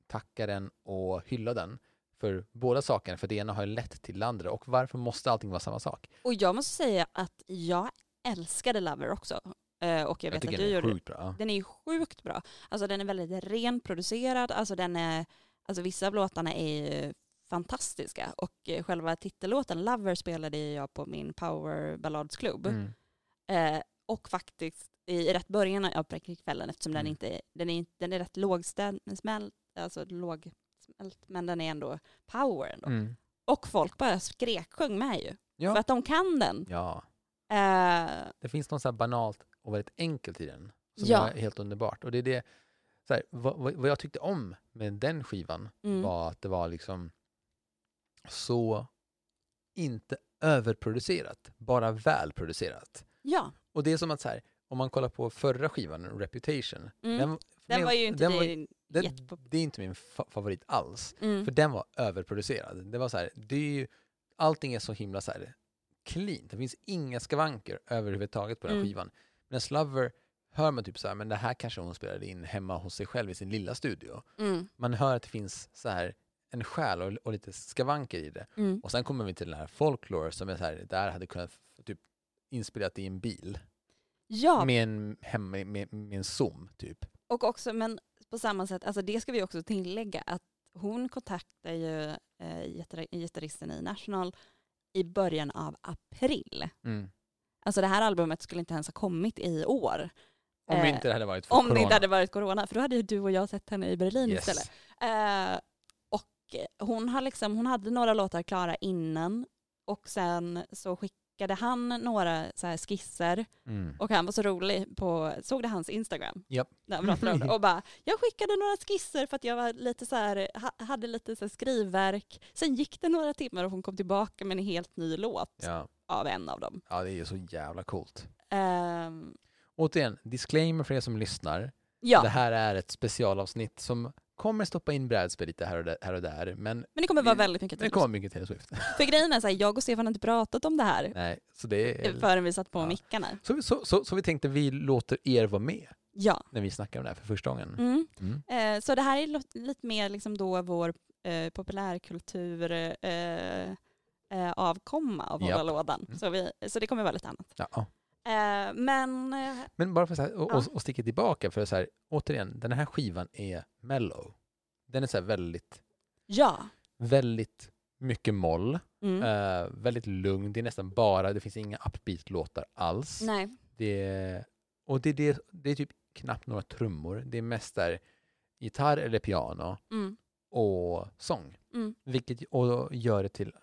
[SPEAKER 1] tacka den och hylla den för båda sakerna, för det ena har ju lett till det andra. Och varför måste allting vara samma sak?
[SPEAKER 2] Och jag måste säga att jag älskade Lover också. Eh, och jag, vet
[SPEAKER 1] tycker
[SPEAKER 2] att
[SPEAKER 1] den
[SPEAKER 2] du
[SPEAKER 1] är
[SPEAKER 2] gjorde
[SPEAKER 1] sjukt bra.
[SPEAKER 2] Den är ju sjukt bra. Alltså den är väldigt renproducerad. Alltså den är, alltså vissa av låtarna är ju fantastiska. Och eh, själva titellåten Lover spelade jag på min powerballadsklubb.
[SPEAKER 1] Mm.
[SPEAKER 2] Eh, och faktiskt i rätt början av kvällen eftersom den
[SPEAKER 1] Mm.
[SPEAKER 2] inte, den är, den är rätt lågsmält, alltså lågsmält, men den är ändå power ändå.
[SPEAKER 1] Mm.
[SPEAKER 2] Och folk bara skreksjöng med ju. För
[SPEAKER 1] Ja.
[SPEAKER 2] att de kan den.
[SPEAKER 1] ja,
[SPEAKER 2] Eh,
[SPEAKER 1] det finns något så här banalt och väldigt enkelt i den. Som
[SPEAKER 2] Ja.
[SPEAKER 1] är helt underbart. Och det är det, så här, vad, vad jag tyckte om med den skivan
[SPEAKER 2] mm.
[SPEAKER 1] var att det var liksom så inte överproducerat, bara välproducerat.
[SPEAKER 2] Ja.
[SPEAKER 1] Och det är som att så här, om man kollar på förra skivan, Reputation,
[SPEAKER 2] Mm.
[SPEAKER 1] den, för
[SPEAKER 2] Den var ju inte
[SPEAKER 1] den
[SPEAKER 2] din jättepop-
[SPEAKER 1] Det är inte min fa- favorit alls,
[SPEAKER 2] mm.
[SPEAKER 1] för den var överproducerad. Det var så här, det är ju, allting är så himla så här clean, det finns inga skavanker överhuvudtaget på den
[SPEAKER 2] Mm.
[SPEAKER 1] skivan. Men Slover hör man typ så här, men det här kanske hon spelade in hemma hos sig själv i sin lilla studio.
[SPEAKER 2] Mm.
[SPEAKER 1] Man hör att det finns så här en själ och, och lite skavanker i det.
[SPEAKER 2] Mm.
[SPEAKER 1] Och sen kommer vi till den här folklore som är så här, det där hade kunnat typ inspelat i en bil
[SPEAKER 2] Ja,
[SPEAKER 1] med en, hem, med, med, med en zoom typ.
[SPEAKER 2] och också, men på samma sätt, alltså det ska vi också tillägga, att hon kontaktade ju eh, gitarr- gitarristen i National i början av april.
[SPEAKER 1] Mm.
[SPEAKER 2] Alltså det här albumet skulle inte ens ha kommit i år.
[SPEAKER 1] Om det
[SPEAKER 2] Eh,
[SPEAKER 1] inte hade varit för
[SPEAKER 2] Om
[SPEAKER 1] corona.
[SPEAKER 2] det inte hade varit corona, för då hade ju du och jag sett henne i Berlin
[SPEAKER 1] yes.
[SPEAKER 2] istället. Eh, och hon, har liksom, hon hade några låtar klara innan och sen så skickade han några så här skisser
[SPEAKER 1] Mm.
[SPEAKER 2] och han var så rolig på, såg det hans Instagram?
[SPEAKER 1] Japp.
[SPEAKER 2] När han pratade om det. Och bara, jag skickade några skisser för att jag var lite så här, ha- hade lite så skrivverk. Sen gick det några timmar och hon kom tillbaka med en helt ny låt
[SPEAKER 1] Ja.
[SPEAKER 2] av en av dem.
[SPEAKER 1] ja, det är ju så jävla coolt.
[SPEAKER 2] Ehm,
[SPEAKER 1] Återigen, disclaimer för er som lyssnar.
[SPEAKER 2] ja,
[SPEAKER 1] Det här är ett specialavsnitt som kommer stoppa in brädspel lite här och där, här och där men
[SPEAKER 2] men det kommer vara väldigt mycket
[SPEAKER 1] det
[SPEAKER 2] tid.
[SPEAKER 1] kommer mycket Taylor Swift.
[SPEAKER 2] För grejen är så här, jag och Stefan har inte pratat om det här
[SPEAKER 1] Nej, så det är...
[SPEAKER 2] förrän vi satt på
[SPEAKER 1] Ja.
[SPEAKER 2] mickarna.
[SPEAKER 1] Så, vi- så, så, så vi tänkte vi låter er vara med
[SPEAKER 2] Ja.
[SPEAKER 1] när vi snackar om det här för första gången.
[SPEAKER 2] Mm.
[SPEAKER 1] Mm.
[SPEAKER 2] Eh, så det här är lite mer liksom då vår eh, populärkultur eh, eh, avkomma av. Hålla lådan.
[SPEAKER 1] Mm.
[SPEAKER 2] Så, vi, så det kommer vara lite annat.
[SPEAKER 1] Ja.
[SPEAKER 2] Eh, men eh,
[SPEAKER 1] Men bara för så här, och,
[SPEAKER 2] Ja.
[SPEAKER 1] och, och sticka tillbaka för så här, återigen, den här skivan är mellow. Den är så väldigt,
[SPEAKER 2] ja.
[SPEAKER 1] väldigt mycket moll,
[SPEAKER 2] Mm.
[SPEAKER 1] eh, väldigt lugn. Det är nästan bara, det finns inga upbeat-låtar alls.
[SPEAKER 2] Nej.
[SPEAKER 1] Det är, och det, det, det är typ knappt några trummor. Det är mest där gitarr eller piano
[SPEAKER 2] Mm.
[SPEAKER 1] och sång.
[SPEAKER 2] Mm.
[SPEAKER 1] Vilket och gör det till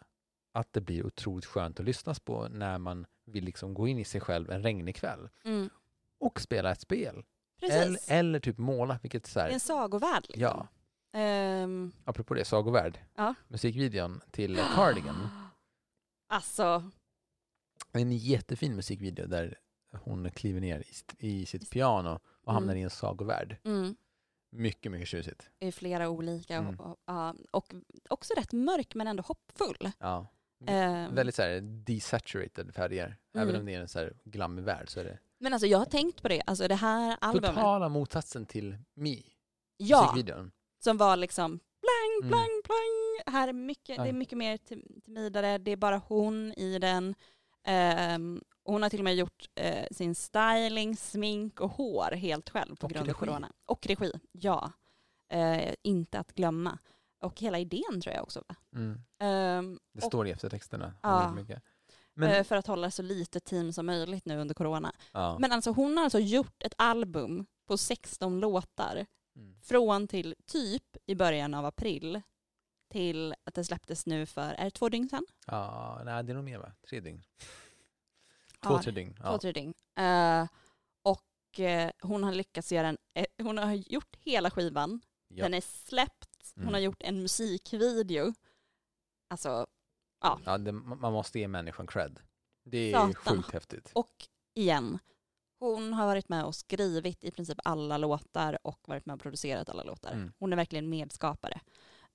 [SPEAKER 1] att det blir otroligt skönt att lyssna på när man vill liksom gå in i sig själv en regnig kväll
[SPEAKER 2] Mm.
[SPEAKER 1] och spela ett spel. Eller, eller typ måla, vilket så här,
[SPEAKER 2] en sagovärld. Liksom.
[SPEAKER 1] ja,
[SPEAKER 2] Ehm,
[SPEAKER 1] apropå det, Sagovärld,
[SPEAKER 2] Ja.
[SPEAKER 1] musikvideon till Cardigan.
[SPEAKER 2] Alltså,
[SPEAKER 1] En jättefin musikvideo där hon kliver ner i, sitt- i sitt piano och hamnar
[SPEAKER 2] Mm.
[SPEAKER 1] i en sagovärld.
[SPEAKER 2] mm,
[SPEAKER 1] Mycket, mycket tjusigt.
[SPEAKER 2] är flera olika
[SPEAKER 1] Mm.
[SPEAKER 2] och, och, och också rätt mörk men ändå hoppfull.
[SPEAKER 1] Ja.
[SPEAKER 2] Ehm,
[SPEAKER 1] Väldigt så här desaturated färger. Även
[SPEAKER 2] Mm.
[SPEAKER 1] om det är en så här glammig värld så är det
[SPEAKER 2] Men alltså jag har tänkt på det, alltså det här albumet,
[SPEAKER 1] totala motsatsen till Me,
[SPEAKER 2] ja,
[SPEAKER 1] musikvideon.
[SPEAKER 2] som var liksom blang,
[SPEAKER 1] Mm.
[SPEAKER 2] blang, blang. Här är mycket, det är mycket mer tim- timidare, det är bara hon i den. Och hon har till och med gjort eh, sin styling, smink och hår helt själv på
[SPEAKER 1] Och
[SPEAKER 2] grund av
[SPEAKER 1] regi.
[SPEAKER 2] corona. Och regi, ja. Eh, inte att glömma. Och hela idén tror jag också.
[SPEAKER 1] Mm.
[SPEAKER 2] Ehm,
[SPEAKER 1] Det
[SPEAKER 2] och,
[SPEAKER 1] står i eftertexterna.
[SPEAKER 2] Ja.
[SPEAKER 1] Mycket. Men,
[SPEAKER 2] eh, för att hålla så lite team som möjligt nu under corona.
[SPEAKER 1] ja.
[SPEAKER 2] Men alltså hon har alltså gjort ett album på 16 låtar
[SPEAKER 1] Mm.
[SPEAKER 2] från till typ i början av april till att det släpptes nu för, är det två dygn sedan?
[SPEAKER 1] ja, nej, det är nog mer va? Tre dygn? Två,
[SPEAKER 2] Ja,
[SPEAKER 1] tre dygn.
[SPEAKER 2] Två,
[SPEAKER 1] Ja.
[SPEAKER 2] tre dygn. Eh, och eh, hon har lyckats göra en, eh, hon har gjort hela skivan,
[SPEAKER 1] Ja.
[SPEAKER 2] den är släppt, hon
[SPEAKER 1] Mm.
[SPEAKER 2] har gjort en musikvideo. Alltså,
[SPEAKER 1] Ja, det, man måste ge människan cred. Det är
[SPEAKER 2] Satan.
[SPEAKER 1] sjukt häftigt.
[SPEAKER 2] Och igen, hon har varit med och skrivit i princip alla låtar och varit med och producerat alla låtar.
[SPEAKER 1] Mm.
[SPEAKER 2] Hon är verkligen medskapare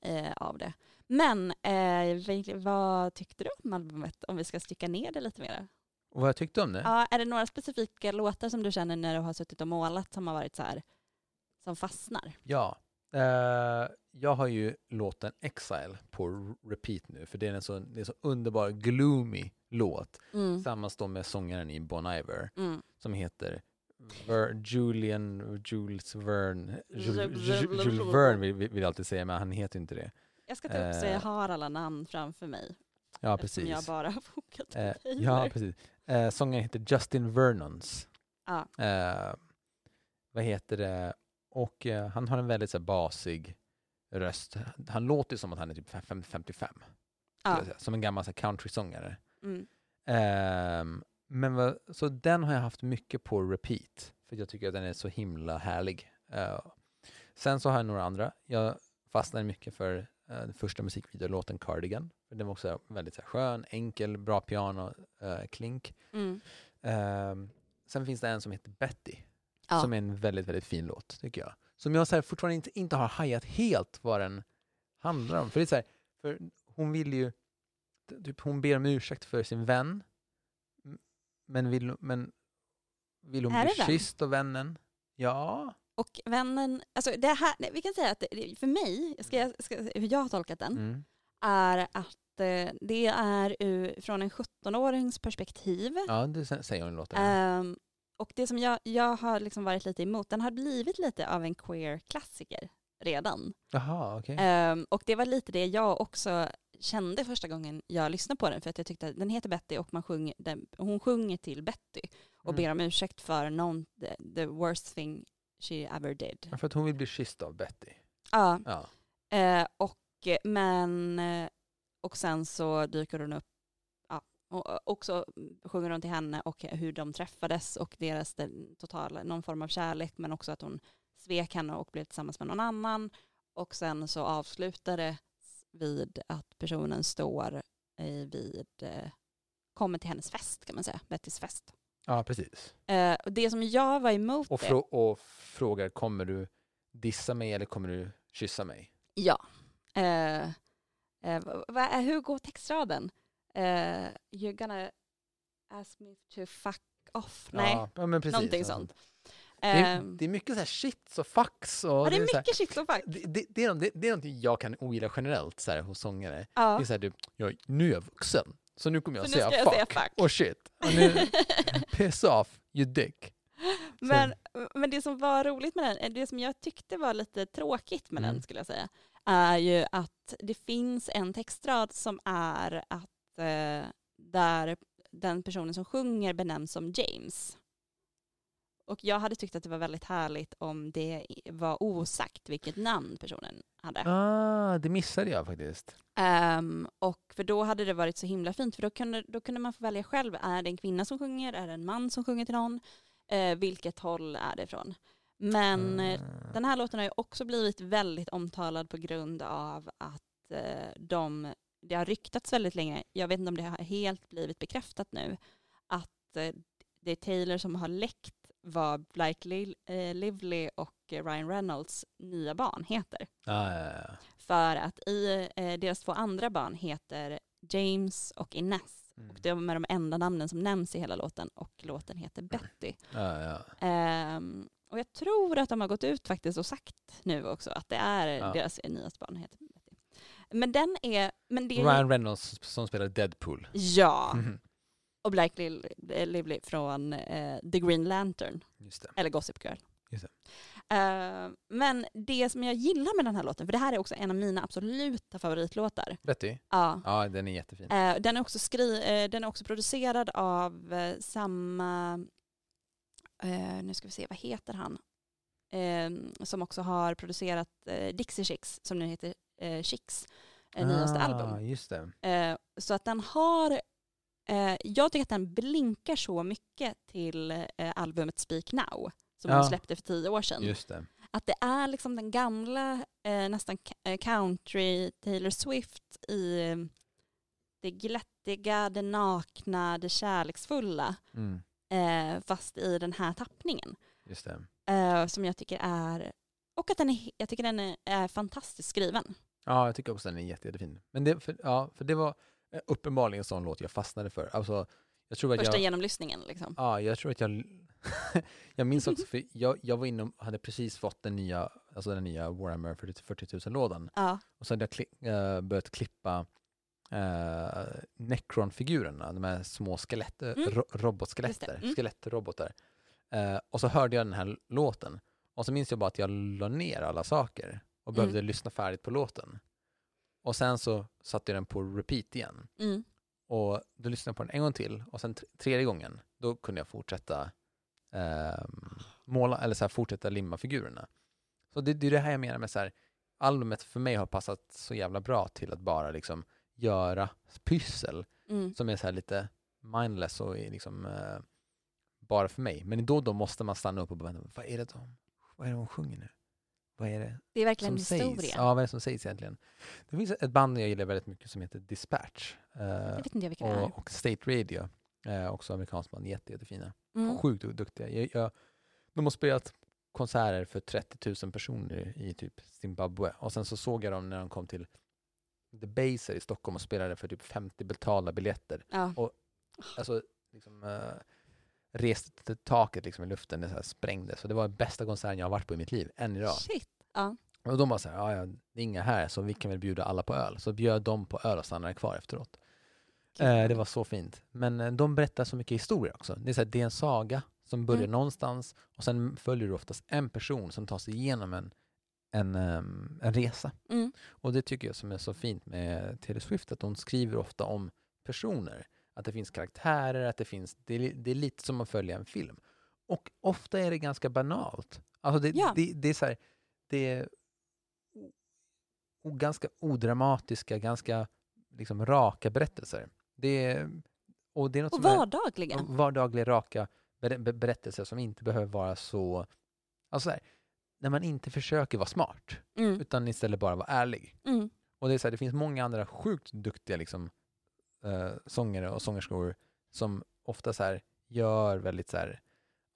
[SPEAKER 2] eh, av det. Men eh, vad- vad tyckte du om albumet? Om vi ska stycka ner det lite mer.
[SPEAKER 1] Och vad jag tyckte om det?
[SPEAKER 2] Ja, är det några specifika låtar som du känner när du har suttit och målat som har varit så här, som fastnar?
[SPEAKER 1] Ja. Eh, jag har ju låten Exile på repeat nu, för det är en så, det är så underbar, gloomy låt.
[SPEAKER 2] Mm.
[SPEAKER 1] Tillsammans då med sångaren i Bon Iver,
[SPEAKER 2] Mm.
[SPEAKER 1] som heter Ver, Julian, Jules Verne, Jules, Jules, Verne vill, vill jag alltid säga, men han heter inte det.
[SPEAKER 2] Jag ska ta upp så
[SPEAKER 1] Eh.
[SPEAKER 2] jag har alla namn framför mig.
[SPEAKER 1] Ja, precis.
[SPEAKER 2] jag bara har fokat
[SPEAKER 1] Eh, ja, precis. Eh, sångaren heter Justin Vernons.
[SPEAKER 2] Ja.
[SPEAKER 1] Eh, vad heter det? Och eh, han har en väldigt så här, basig röst. Han låter som att han är typ fem- 55. skulle
[SPEAKER 2] Ja.
[SPEAKER 1] Som en gammal countrysångare.
[SPEAKER 2] Mm.
[SPEAKER 1] Men vad, så den har jag haft mycket på repeat. För jag tycker att den är så himla härlig. Eh, sen så har jag några andra. Jag fastnade mycket för eh, den första musikvideolåten Cardigan. För den var också väldigt så här, skön, enkel, bra piano, eh, klink.
[SPEAKER 2] Mm.
[SPEAKER 1] Ehm, sen finns det en som heter Betty.
[SPEAKER 2] Ja.
[SPEAKER 1] Som är en väldigt, väldigt fin låt, tycker jag. Som jag så här, fortfarande inte, inte har hajat helt vad den handlar om. För det är så här, för hon vill ju, typ hon ber om ursäkt för sin vän. Men vill, men vill hon bli
[SPEAKER 2] vän?
[SPEAKER 1] kysst av vännen? Ja.
[SPEAKER 2] Och vännen, alltså det här, vi kan säga att det, för mig, ska jag, ska, hur jag har tolkat den,
[SPEAKER 1] Mm.
[SPEAKER 2] är att eh, det är ur, från en 17-årings perspektiv.
[SPEAKER 1] Ja, det sä- säger hon i låten.
[SPEAKER 2] Ehm, och det som jag, jag har liksom varit lite emot, den har blivit lite av en queer-klassiker redan.
[SPEAKER 1] Jaha, okej.
[SPEAKER 2] Ehm, och det var lite det jag också kände första gången jag lyssnade på den, för att jag tyckte att den heter Betty och man sjunger, den, hon sjunger till Betty och
[SPEAKER 1] Mm.
[SPEAKER 2] ber om ursäkt för någon, the, the worst thing she ever did.
[SPEAKER 1] Ja, För att hon vill bli kysst av Betty.
[SPEAKER 2] Ja,
[SPEAKER 1] Ja.
[SPEAKER 2] Eh, och, men, och sen så dyker hon upp, och också sjunger hon till henne och hur de träffades och deras totala, någon form av kärlek men också att hon svek henne och blev tillsammans med någon annan. Och sen så avslutar det vid att personen står eh, vid, eh, kommer till hennes fest kan man säga, Bettys fest.
[SPEAKER 1] ja, precis.
[SPEAKER 2] Eh, det som jag var emot
[SPEAKER 1] Och, frå- och frågar, kommer du dissa mig eller kommer du kyssa mig?
[SPEAKER 2] Ja. Eh, eh, hur går textraden? Eh, you're gonna ask me to fuck off. Nej,
[SPEAKER 1] Ja, men precis.
[SPEAKER 2] någonting
[SPEAKER 1] Ja.
[SPEAKER 2] sånt.
[SPEAKER 1] Det är,
[SPEAKER 2] Eh,
[SPEAKER 1] det är mycket så här shits och fucks. Och
[SPEAKER 2] ja, det är
[SPEAKER 1] så här,
[SPEAKER 2] mycket shit och fuck.
[SPEAKER 1] det, det, det, är, det, det är någonting jag kan ogilla generellt så här, hos sångare.
[SPEAKER 2] Ja.
[SPEAKER 1] Det är så här, du, jag, nu är jag vuxen, så nu kommer jag
[SPEAKER 2] Så nu
[SPEAKER 1] säga,
[SPEAKER 2] ska jag
[SPEAKER 1] fuck
[SPEAKER 2] säga fuck.
[SPEAKER 1] och shit. Och nu, piss off, you dick.
[SPEAKER 2] men, men det som var roligt med den, det som jag tyckte var lite tråkigt med
[SPEAKER 1] Mm.
[SPEAKER 2] den skulle jag säga, är ju att det finns en textrad som är att eh, där den personen som sjunger benämns som James. Och jag hade tyckt att det var väldigt härligt om det var osagt vilket namn personen hade.
[SPEAKER 1] Ah, det missade jag faktiskt.
[SPEAKER 2] Ehm, och för då hade det varit så himla fint, för då kunde, då kunde man få välja själv. Är det en kvinna som sjunger? Är det en man som sjunger till någon? Eh, vilket håll är det ifrån? Men
[SPEAKER 1] Ah.
[SPEAKER 2] den här låten har ju också blivit väldigt omtalad på grund av att eh, de, det har ryktats väldigt länge, jag vet inte om det har helt blivit bekräftat nu, att eh, det är Taylor som har läckt vad Blake eh, Lively och Ryan Reynolds nya barn heter.
[SPEAKER 1] Ah, ja, ja.
[SPEAKER 2] För att i, eh, deras två andra barn heter James och Ines.
[SPEAKER 1] Mm.
[SPEAKER 2] Och de är de enda namnen som nämns i hela låten och låten heter Betty.
[SPEAKER 1] Ah, ja.
[SPEAKER 2] Ehm, och jag tror att de har gått ut faktiskt och sagt nu också att det är deras nyaste barn heter. Men den är, men det är
[SPEAKER 1] Ryan Reynolds som spelar Deadpool.
[SPEAKER 2] ja,
[SPEAKER 1] Mhm.
[SPEAKER 2] och Blake eh, Lively från eh, The Green Lantern,
[SPEAKER 1] Just det.
[SPEAKER 2] eller Gossip Girl.
[SPEAKER 1] Just
[SPEAKER 2] Ehm, men det som jag gillar med den här låten, för det här är också en av mina absoluta favoritlåtar.
[SPEAKER 1] Betty?
[SPEAKER 2] Ja.
[SPEAKER 1] Ja, den är jättefin.
[SPEAKER 2] Eh, den, är också skri eh, den är också producerad av samma, nu ska vi se, vad heter han? Eh, som också har producerat Dixie Chicks, som nu heter eh, Chicks, eh, nyaste
[SPEAKER 1] ah,
[SPEAKER 2] album.
[SPEAKER 1] Just det.
[SPEAKER 2] Eh, så att den har, eh, jag tycker att den blinkar så mycket till eh, albumet Speak Now, som
[SPEAKER 1] Ja.
[SPEAKER 2] hon släppte för tio år sedan.
[SPEAKER 1] Just det.
[SPEAKER 2] Att det är liksom den gamla, eh, nästan eh, country Taylor Swift i, det glättiga, det nakna, det kärleksfulla.
[SPEAKER 1] Mm,
[SPEAKER 2] Eh, fast i den här tappningen.
[SPEAKER 1] just det.
[SPEAKER 2] Eh, som jag tycker är, och att den är, jag tycker den är, är fantastiskt skriven.
[SPEAKER 1] Ja, jag tycker också den är jätte, jättefin. Men det, för, ja, för det var eh, uppenbarligen en sån låt jag fastnade för. Alltså, jag tror att
[SPEAKER 2] Första
[SPEAKER 1] jag,
[SPEAKER 2] genomlyssningen liksom.
[SPEAKER 1] ja, jag tror att jag, jag minns också, för jag, jag var inne och hade precis fått den nya, alltså den nya Warhammer 40 40 000-lådan.
[SPEAKER 2] Ja,
[SPEAKER 1] Och så hade jag kli, eh, börjat klippa uh, Necron-figurerna, de här små skelett,
[SPEAKER 2] Mm.
[SPEAKER 1] ro, robotskeletter,
[SPEAKER 2] Mm.
[SPEAKER 1] skelettrobotar. Eh, och så hörde jag den här låten. Och så minns jag bara att jag la ner alla saker och behövde
[SPEAKER 2] Mm.
[SPEAKER 1] lyssna färdigt på låten. Och sen så satte jag den på repeat igen.
[SPEAKER 2] mm.
[SPEAKER 1] Och då lyssnade jag på den en gång till och sen tredje gången, då kunde jag fortsätta ehm, måla, eller så här, fortsätta limma figurerna. Så det, det är det här jag menar med så här, albumet för mig har passat så jävla bra till att bara liksom göra pyssel
[SPEAKER 2] Mm.
[SPEAKER 1] som är så här lite mindless och liksom eh, bara för mig. Men då då måste man stanna upp och bara, vänta, vad är det de, vad är det de sjunger nu? Vad är det
[SPEAKER 2] Det är verkligen
[SPEAKER 1] som
[SPEAKER 2] historia.
[SPEAKER 1] sägs? Ja, vad är det som sägs egentligen? Det finns ett band jag gillar väldigt mycket som heter Dispatch. eh,
[SPEAKER 2] Det vet inte jag vilka det är.
[SPEAKER 1] och, och State Radio, eh, också amerikanskt band, jätte, jättefina.
[SPEAKER 2] Mm.
[SPEAKER 1] Sjukt du- duktiga. Jag, jag, de har spelat konserter för 30 000 personer i typ Zimbabwe och sen så såg jag dem när de kom till The Baser i Stockholm och spelade för typ 50 betalda biljetter.
[SPEAKER 2] Ja.
[SPEAKER 1] Alltså, liksom, eh, reste till taket liksom i luften, det så här sprängdes. Så det var bästa konserten jag har varit på i mitt liv, än idag.
[SPEAKER 2] Shit. Ja.
[SPEAKER 1] Och de bara så här, ja, det är inga här så vi kan väl bjuda alla på öl. Så bjöd de på öl och stannade kvar efteråt. Eh, det var så fint. Men eh, de berättar så mycket historia också. Det är, så här, det är en saga som börjar
[SPEAKER 2] Mm.
[SPEAKER 1] någonstans och sen följer du oftast en person som tar sig igenom en, en, ehm, en resa.
[SPEAKER 2] Mm.
[SPEAKER 1] Och det tycker jag som är så fint med Taylor Swift, att hon skriver ofta om personer. Att det finns karaktärer, att det finns, det är, det är lite som att följa en film. Och ofta är det ganska banalt. Alltså det,
[SPEAKER 2] Ja.
[SPEAKER 1] det, det är så här, det är ganska odramatiska, ganska liksom raka berättelser. Det är, och det är något
[SPEAKER 2] Och
[SPEAKER 1] som är
[SPEAKER 2] vardagliga.
[SPEAKER 1] Vardagliga, raka ber- ber- berättelser som inte behöver vara så... Alltså så här, när man inte försöker vara smart,
[SPEAKER 2] Mm.
[SPEAKER 1] utan istället bara vara ärlig.
[SPEAKER 2] Mm.
[SPEAKER 1] Och det är så här, det finns många andra sjukt duktiga liksom, eh, sångare och sångerskor som ofta så här, gör väldigt så här,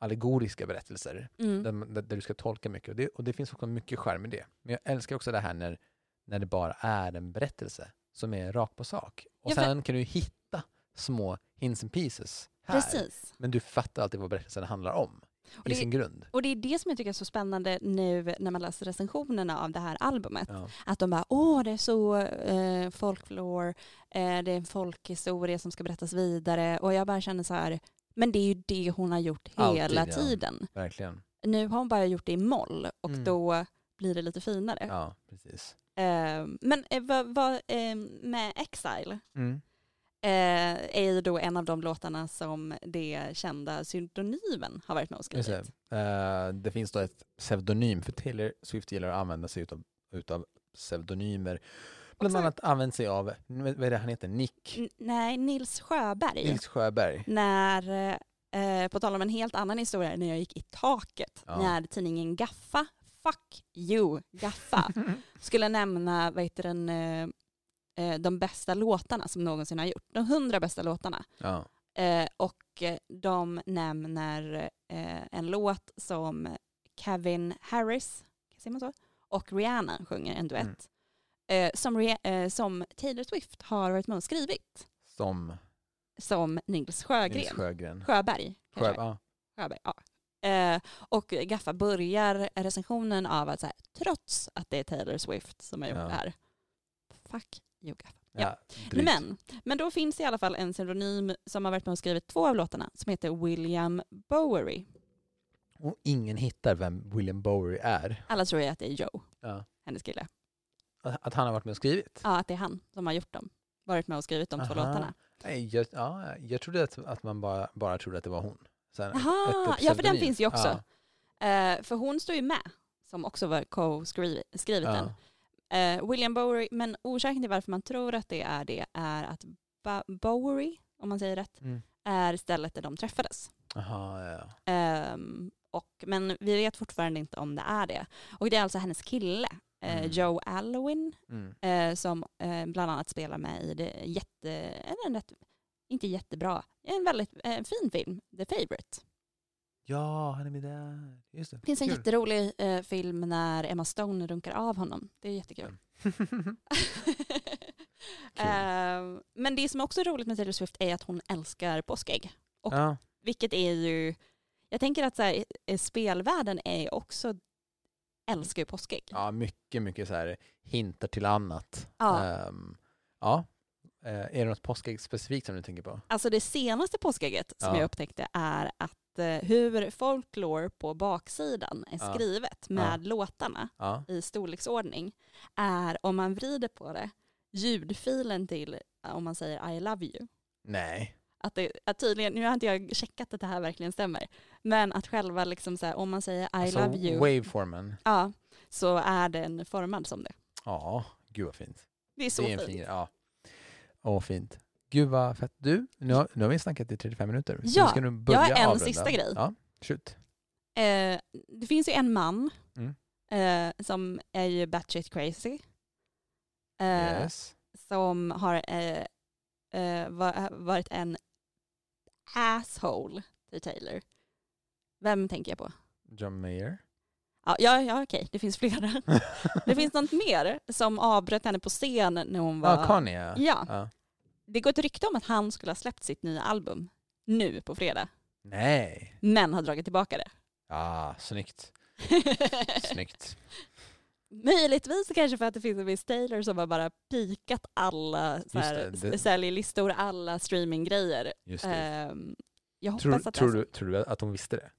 [SPEAKER 1] allegoriska berättelser,
[SPEAKER 2] Mm.
[SPEAKER 1] där, där, du ska tolka mycket. Och det, och det finns också mycket charm i det. Men jag älskar också det här när, när det bara är en berättelse som är rakt på sak. Och
[SPEAKER 2] Ja,
[SPEAKER 1] sen kan du hitta små hints and pieces här.
[SPEAKER 2] Precis.
[SPEAKER 1] Men du fattar alltid vad berättelsen handlar om
[SPEAKER 2] Och
[SPEAKER 1] i
[SPEAKER 2] det,
[SPEAKER 1] sin grund.
[SPEAKER 2] och det är det som jag tycker är så spännande nu när man läser recensionerna av det här albumet.
[SPEAKER 1] Ja.
[SPEAKER 2] Att de bara, åh det är så eh, folklore, eh, det är en folkhistoria som ska berättas vidare. Och jag bara känner så här, men det är ju det hon har gjort
[SPEAKER 1] Alltid,
[SPEAKER 2] hela
[SPEAKER 1] ja.
[SPEAKER 2] tiden.
[SPEAKER 1] Verkligen.
[SPEAKER 2] Nu har hon bara gjort det i moll och
[SPEAKER 1] Mm.
[SPEAKER 2] då blir det lite finare.
[SPEAKER 1] Ja, precis.
[SPEAKER 2] Eh, men eh, vad, vad, eh, med Exile
[SPEAKER 1] Mm.
[SPEAKER 2] eh, är ju då en av de låtarna som det kända pseudonymen har varit med och
[SPEAKER 1] Just
[SPEAKER 2] skrivit.
[SPEAKER 1] det. Eh, det finns då ett pseudonym, för Taylor Swift gillar att använda sig utav, utav pseudonymer. Bland
[SPEAKER 2] Också-
[SPEAKER 1] annat använt sig av, vad är det han heter, Nick
[SPEAKER 2] nej, Nils Sjöberg.
[SPEAKER 1] Nils Sjöberg.
[SPEAKER 2] När, eh, på tal om en helt annan historia, när jag gick i taket,
[SPEAKER 1] Ja.
[SPEAKER 2] när tidningen Gaffa, fuck you, Gaffa, skulle nämna vad heter den, eh, eh, de bästa låtarna som någonsin har gjort. De hundra bästa låtarna.
[SPEAKER 1] Ja.
[SPEAKER 2] Eh, och eh, de nämner eh, en låt som Kevin Harris, säger man så? Och Rihanna sjunger en duett.
[SPEAKER 1] Mm.
[SPEAKER 2] Eh, som, eh, som Taylor Swift har varit med och skrivit.
[SPEAKER 1] Som
[SPEAKER 2] Som Nils Sjögren.
[SPEAKER 1] Nils Sjögren.
[SPEAKER 2] Sjöberg.
[SPEAKER 1] Sjö, ja.
[SPEAKER 2] Sjöberg, ja. Eh, och Gaffa börjar recensionen av att så här, trots att det är Taylor Swift som har gjort
[SPEAKER 1] Ja.
[SPEAKER 2] det här. Fuck you Gaffa. Ja.
[SPEAKER 1] Ja.
[SPEAKER 2] Men, men då finns det i alla fall en pseudonym som har varit med och skrivit två av låtarna som heter William Bowery.
[SPEAKER 1] Och ingen hittar vem William Bowery är.
[SPEAKER 2] Alla tror ju att det är Joe,
[SPEAKER 1] Ja.
[SPEAKER 2] hennes kille.
[SPEAKER 1] Att att han har varit med och skrivit.
[SPEAKER 2] Ja, att det är han som har gjort dem. Varit med och skrivit de två
[SPEAKER 1] Aha.
[SPEAKER 2] låtarna.
[SPEAKER 1] Nej, jag, ja, jag trodde att, att man bara, bara trodde att det var hon. Sen, ett
[SPEAKER 2] ja för den finns ju också.
[SPEAKER 1] Ja.
[SPEAKER 2] Eh, för hon står ju med, som också var co-skrivit den.
[SPEAKER 1] Ja.
[SPEAKER 2] Eh, William Bowery, men orsaken till varför man tror att det är det är att Bowery, om man säger rätt,
[SPEAKER 1] Mm.
[SPEAKER 2] är stället där de träffades.
[SPEAKER 1] Aha, ja.
[SPEAKER 2] Ehm, och, men vi vet fortfarande inte om det är det. Och det är alltså hennes kille,
[SPEAKER 1] Mm.
[SPEAKER 2] Joe Alwyn
[SPEAKER 1] Mm.
[SPEAKER 2] eh, som eh, bland annat spelar med i det jätte, en, rätt, inte jättebra, en väldigt eh, fin film, The Favourite.
[SPEAKER 1] Ja, han är med där. Just det.
[SPEAKER 2] Finns en
[SPEAKER 1] Kul.
[SPEAKER 2] jätterolig eh, film när Emma Stone runkar av honom. Det är jättekul. Eh, men det som också är roligt med Taylor Swift är att hon älskar påskägg. Och
[SPEAKER 1] ja.
[SPEAKER 2] Vilket är ju, jag tänker att så här, eh, spelvärlden är också, älskar ju påskägg.
[SPEAKER 1] ja, mycket, mycket så här hintar till annat.
[SPEAKER 2] Ja.
[SPEAKER 1] Ehm, ja. Eh, är det något påskägg specifikt som du tänker på?
[SPEAKER 2] Alltså det senaste påskägget som
[SPEAKER 1] Ja.
[SPEAKER 2] jag upptäckte är att eh, hur folklore på baksidan är
[SPEAKER 1] Ja.
[SPEAKER 2] skrivet med låtarna
[SPEAKER 1] Ja.
[SPEAKER 2] i storleksordning är om man vrider på det ljudfilen till om man säger I love you.
[SPEAKER 1] Nej.
[SPEAKER 2] Att, det, att tydligen, nu har inte jag checkat att det här verkligen stämmer, men att själva liksom så här, om man säger I
[SPEAKER 1] Alltså,
[SPEAKER 2] love you,
[SPEAKER 1] Waveformen.
[SPEAKER 2] ja, så är den formad som det.
[SPEAKER 1] Ja, gud vad fint.
[SPEAKER 2] Det är så
[SPEAKER 1] det är
[SPEAKER 2] fint.
[SPEAKER 1] fin. Ja. Åh, fint. Gud vad fett. Du, nu har, nu har vi snackat i 35 minuter.
[SPEAKER 2] Ja,
[SPEAKER 1] ska nu börja
[SPEAKER 2] jag har en
[SPEAKER 1] avrunda.
[SPEAKER 2] sista grej.
[SPEAKER 1] Ja, shoot.
[SPEAKER 2] Eh, det finns ju en man
[SPEAKER 1] Mm.
[SPEAKER 2] eh, som är ju batshit crazy. Eh,
[SPEAKER 1] Yes.
[SPEAKER 2] Som har eh, eh, va- varit en asshole till Taylor. Vem tänker jag på?
[SPEAKER 1] John Mayer.
[SPEAKER 2] Ja, ja, ja okej, det finns flera. det finns något mer som avbröt henne på scen när hon var...
[SPEAKER 1] Ja, Kanye. Ja.
[SPEAKER 2] Ja,
[SPEAKER 1] Ja.
[SPEAKER 2] det går ett rykte om att han skulle ha släppt sitt nya album nu på fredag,
[SPEAKER 1] Nej.
[SPEAKER 2] men har dragit tillbaka det.
[SPEAKER 1] Ja, snyggt. Snyggt.
[SPEAKER 2] Möjligtvis kanske för att det finns en viss Taylor som har bara pikat alla så här,
[SPEAKER 1] det, det-
[SPEAKER 2] säljlistor, alla streaminggrejer. Ehm, jag hoppas
[SPEAKER 1] Tror,
[SPEAKER 2] att
[SPEAKER 1] tror,
[SPEAKER 2] är
[SPEAKER 1] du, tror du att hon visste det?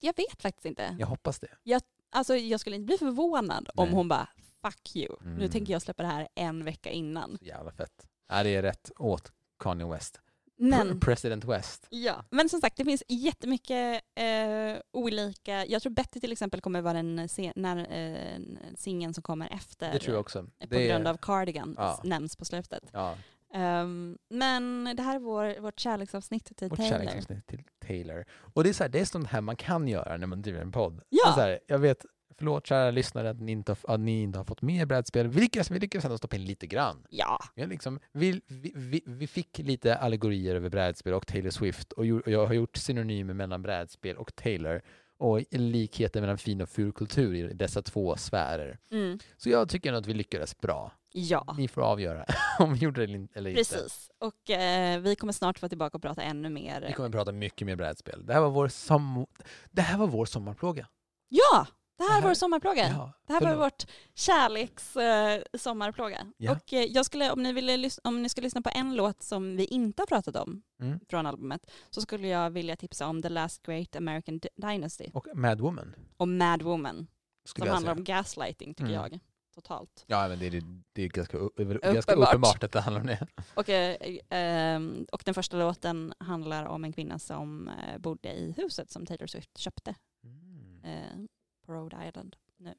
[SPEAKER 2] Jag vet faktiskt inte.
[SPEAKER 1] Jag hoppas det.
[SPEAKER 2] Alltså, jag skulle inte bli förvånad om
[SPEAKER 1] Nej.
[SPEAKER 2] hon bara fuck you. Nu
[SPEAKER 1] Mm.
[SPEAKER 2] tänker jag släppa det här en vecka innan.
[SPEAKER 1] Så jävla fett. Ja, det är rätt åt Kanye West.
[SPEAKER 2] Men,
[SPEAKER 1] Pr- President West.
[SPEAKER 2] ja. Men som sagt, det finns jättemycket eh, olika. Jag tror Betty till exempel kommer vara den när, eh, singeln som kommer efter.
[SPEAKER 1] Det tror jag också.
[SPEAKER 2] På
[SPEAKER 1] det är-
[SPEAKER 2] grund av Cardigan
[SPEAKER 1] Ja.
[SPEAKER 2] nämns på slutet.
[SPEAKER 1] Ja,
[SPEAKER 2] Ehm, men det här är vår, vårt kärleksavsnitt till
[SPEAKER 1] vårt
[SPEAKER 2] Taylor.
[SPEAKER 1] kärleksavsnitt till Taylor. Och det är, så här, det är sånt här man kan göra när man driver en podd.
[SPEAKER 2] Ja.
[SPEAKER 1] Här, jag vet, förlåt kära lyssnare att ni inte har, att ni inte har fått med brädspel. Vi lyckas, vi lyckas ändå stoppa in lite grann.
[SPEAKER 2] Ja,
[SPEAKER 1] Vi, har liksom, vi, vi, vi, vi fick lite allegorier över brädspel och Taylor Swift och, jag har gjort synonymer mellan brädspel och Taylor och likheter mellan fin och ful kultur i dessa två sfärer.
[SPEAKER 2] mm.
[SPEAKER 1] Så jag tycker att vi lyckades bra.
[SPEAKER 2] ja.
[SPEAKER 1] Ni får avgöra om vi gjorde det eller inte.
[SPEAKER 2] precis. Och eh, vi kommer snart vara tillbaka och prata ännu mer.
[SPEAKER 1] Vi kommer prata mycket mer brädspel. Det här var vår, som, det här var vår sommarplåga.
[SPEAKER 2] Ja, det här
[SPEAKER 1] Det
[SPEAKER 2] är
[SPEAKER 1] här-
[SPEAKER 2] vår sommarplåga.
[SPEAKER 1] Ja,
[SPEAKER 2] Det här var
[SPEAKER 1] förlåt.
[SPEAKER 2] vårt kärleks eh, sommarplåga.
[SPEAKER 1] Ja.
[SPEAKER 2] Och eh, jag skulle, om ni, ville om ni skulle lyssna på en låt som vi inte har pratat om
[SPEAKER 1] Mm.
[SPEAKER 2] från albumet så skulle jag vilja tipsa om The Last Great American Dynasty
[SPEAKER 1] Och Mad Woman.
[SPEAKER 2] och Mad Woman
[SPEAKER 1] Skulle
[SPEAKER 2] som handlar
[SPEAKER 1] säga.
[SPEAKER 2] om gaslighting tycker
[SPEAKER 1] Mm.
[SPEAKER 2] jag. Totalt.
[SPEAKER 1] Ja, men det är, det är ganska, upp, ganska
[SPEAKER 2] Uppenbart.
[SPEAKER 1] uppenbart att det handlar om det.
[SPEAKER 2] Och, eh, ehm, och den första låten handlar om en kvinna som eh, bodde i huset som Taylor Swift köpte
[SPEAKER 1] Mm.
[SPEAKER 2] På Rhode Island nu.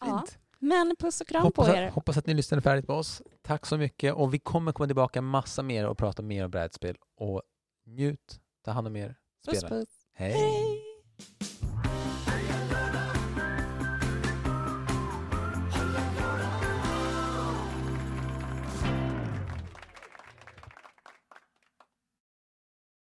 [SPEAKER 2] Ja,
[SPEAKER 1] Fint.
[SPEAKER 2] men puss och kram
[SPEAKER 1] Hoppas,
[SPEAKER 2] på er.
[SPEAKER 1] att, hoppas att ni lyssnade färdigt på oss. Tack så mycket. Och vi kommer komma tillbaka massa mer och prata mer om brädspel. Och njut, ta hand om er,
[SPEAKER 2] Puss
[SPEAKER 1] spela.
[SPEAKER 2] puss.
[SPEAKER 1] Hej.
[SPEAKER 2] Hej.